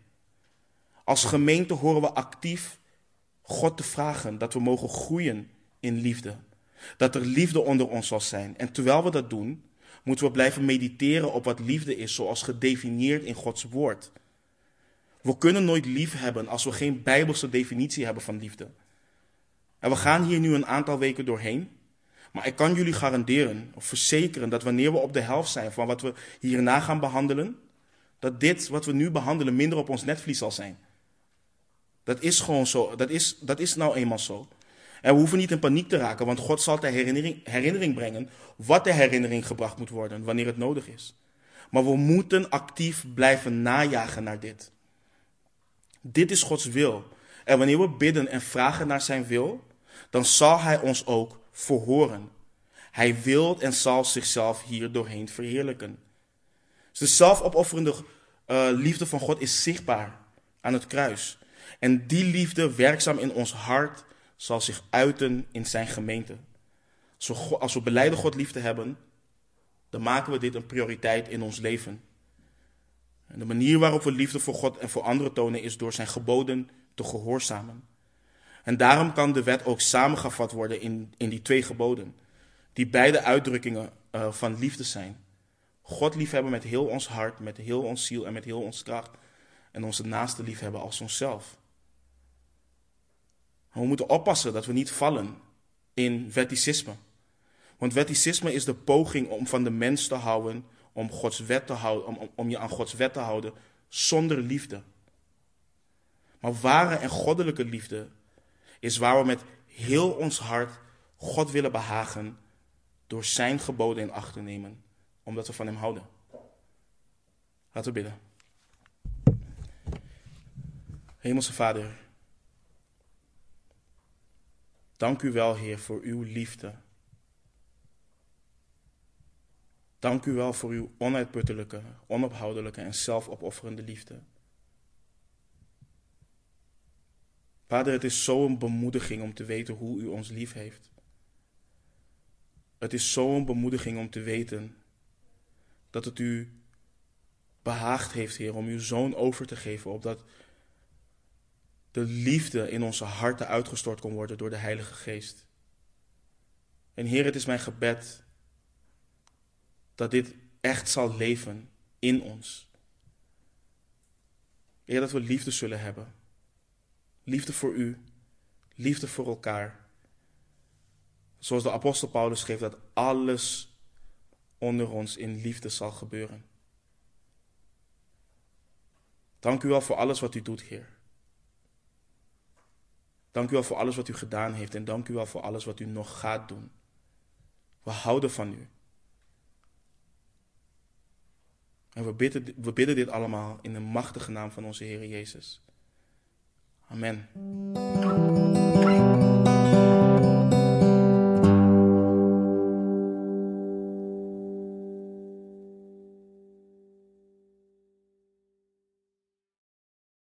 Als gemeente horen we actief God te vragen dat we mogen groeien in liefde. Dat er liefde onder ons zal zijn. En terwijl we dat doen, moeten we blijven mediteren op wat liefde is, zoals gedefinieerd in Gods woord. We kunnen nooit lief hebben als we geen bijbelse definitie hebben van liefde. En we gaan hier nu een aantal weken doorheen. Maar ik kan jullie garanderen of verzekeren dat wanneer we op de helft zijn van wat we hierna gaan behandelen, dat dit wat we nu behandelen minder op ons netvlies zal zijn. Dat is gewoon zo. Dat is, dat is nou eenmaal zo. En we hoeven niet in paniek te raken, want God zal ter herinnering, herinnering brengen wat de herinnering gebracht moet worden wanneer het nodig is. Maar we moeten actief blijven najagen naar dit. Dit is Gods wil. En wanneer we bidden en vragen naar zijn wil, dan zal hij ons ook verhoren. Hij wil en zal zichzelf hier doorheen verheerlijken. Dus de zelfopofferende uh, liefde van God is zichtbaar aan het kruis. En die liefde, werkzaam in ons hart, zal zich uiten in zijn gemeente. Als we, beleiden God lief te hebben, dan maken we dit een prioriteit in ons leven. En de manier waarop we liefde voor God en voor anderen tonen is door zijn geboden te gehoorzamen. En daarom kan de wet ook samengevat worden in, in die twee geboden, die beide uitdrukkingen uh, van liefde zijn. God liefhebben met heel ons hart, met heel ons ziel en met heel ons kracht. En onze naaste liefhebben als onszelf. We moeten oppassen dat we niet vallen in wetticisme. Want wetticisme is de poging om van de mens te houden, om, Gods wet te houden, om, om je aan Gods wet te houden, zonder liefde. Maar ware en goddelijke liefde is waar we met heel ons hart God willen behagen door Zijn geboden in acht te nemen, omdat we van Hem houden. Laten we bidden. Hemelse Vader, dank u wel, Heer, voor uw liefde. Dank u wel voor uw onuitputtelijke, onophoudelijke en zelfopofferende liefde. Vader, het is zo'n bemoediging om te weten hoe u ons lief heeft. Het is zo'n bemoediging om te weten dat het u behaagd heeft, Heer, om uw zoon over te geven, opdat de liefde in onze harten uitgestort kon worden door de Heilige Geest. En Heer, het is mijn gebed dat dit echt zal leven in ons. Heer, dat we liefde zullen hebben. Liefde voor u, liefde voor elkaar. Zoals de apostel Paulus schreef dat alles onder ons in liefde zal gebeuren. Dank u wel voor alles wat u doet, Heer. Dank u wel voor alles wat u gedaan heeft en dank u wel voor alles wat u nog gaat doen. We houden van u. En we bidden, we bidden dit allemaal in de machtige naam van onze Heer Jezus. Amen.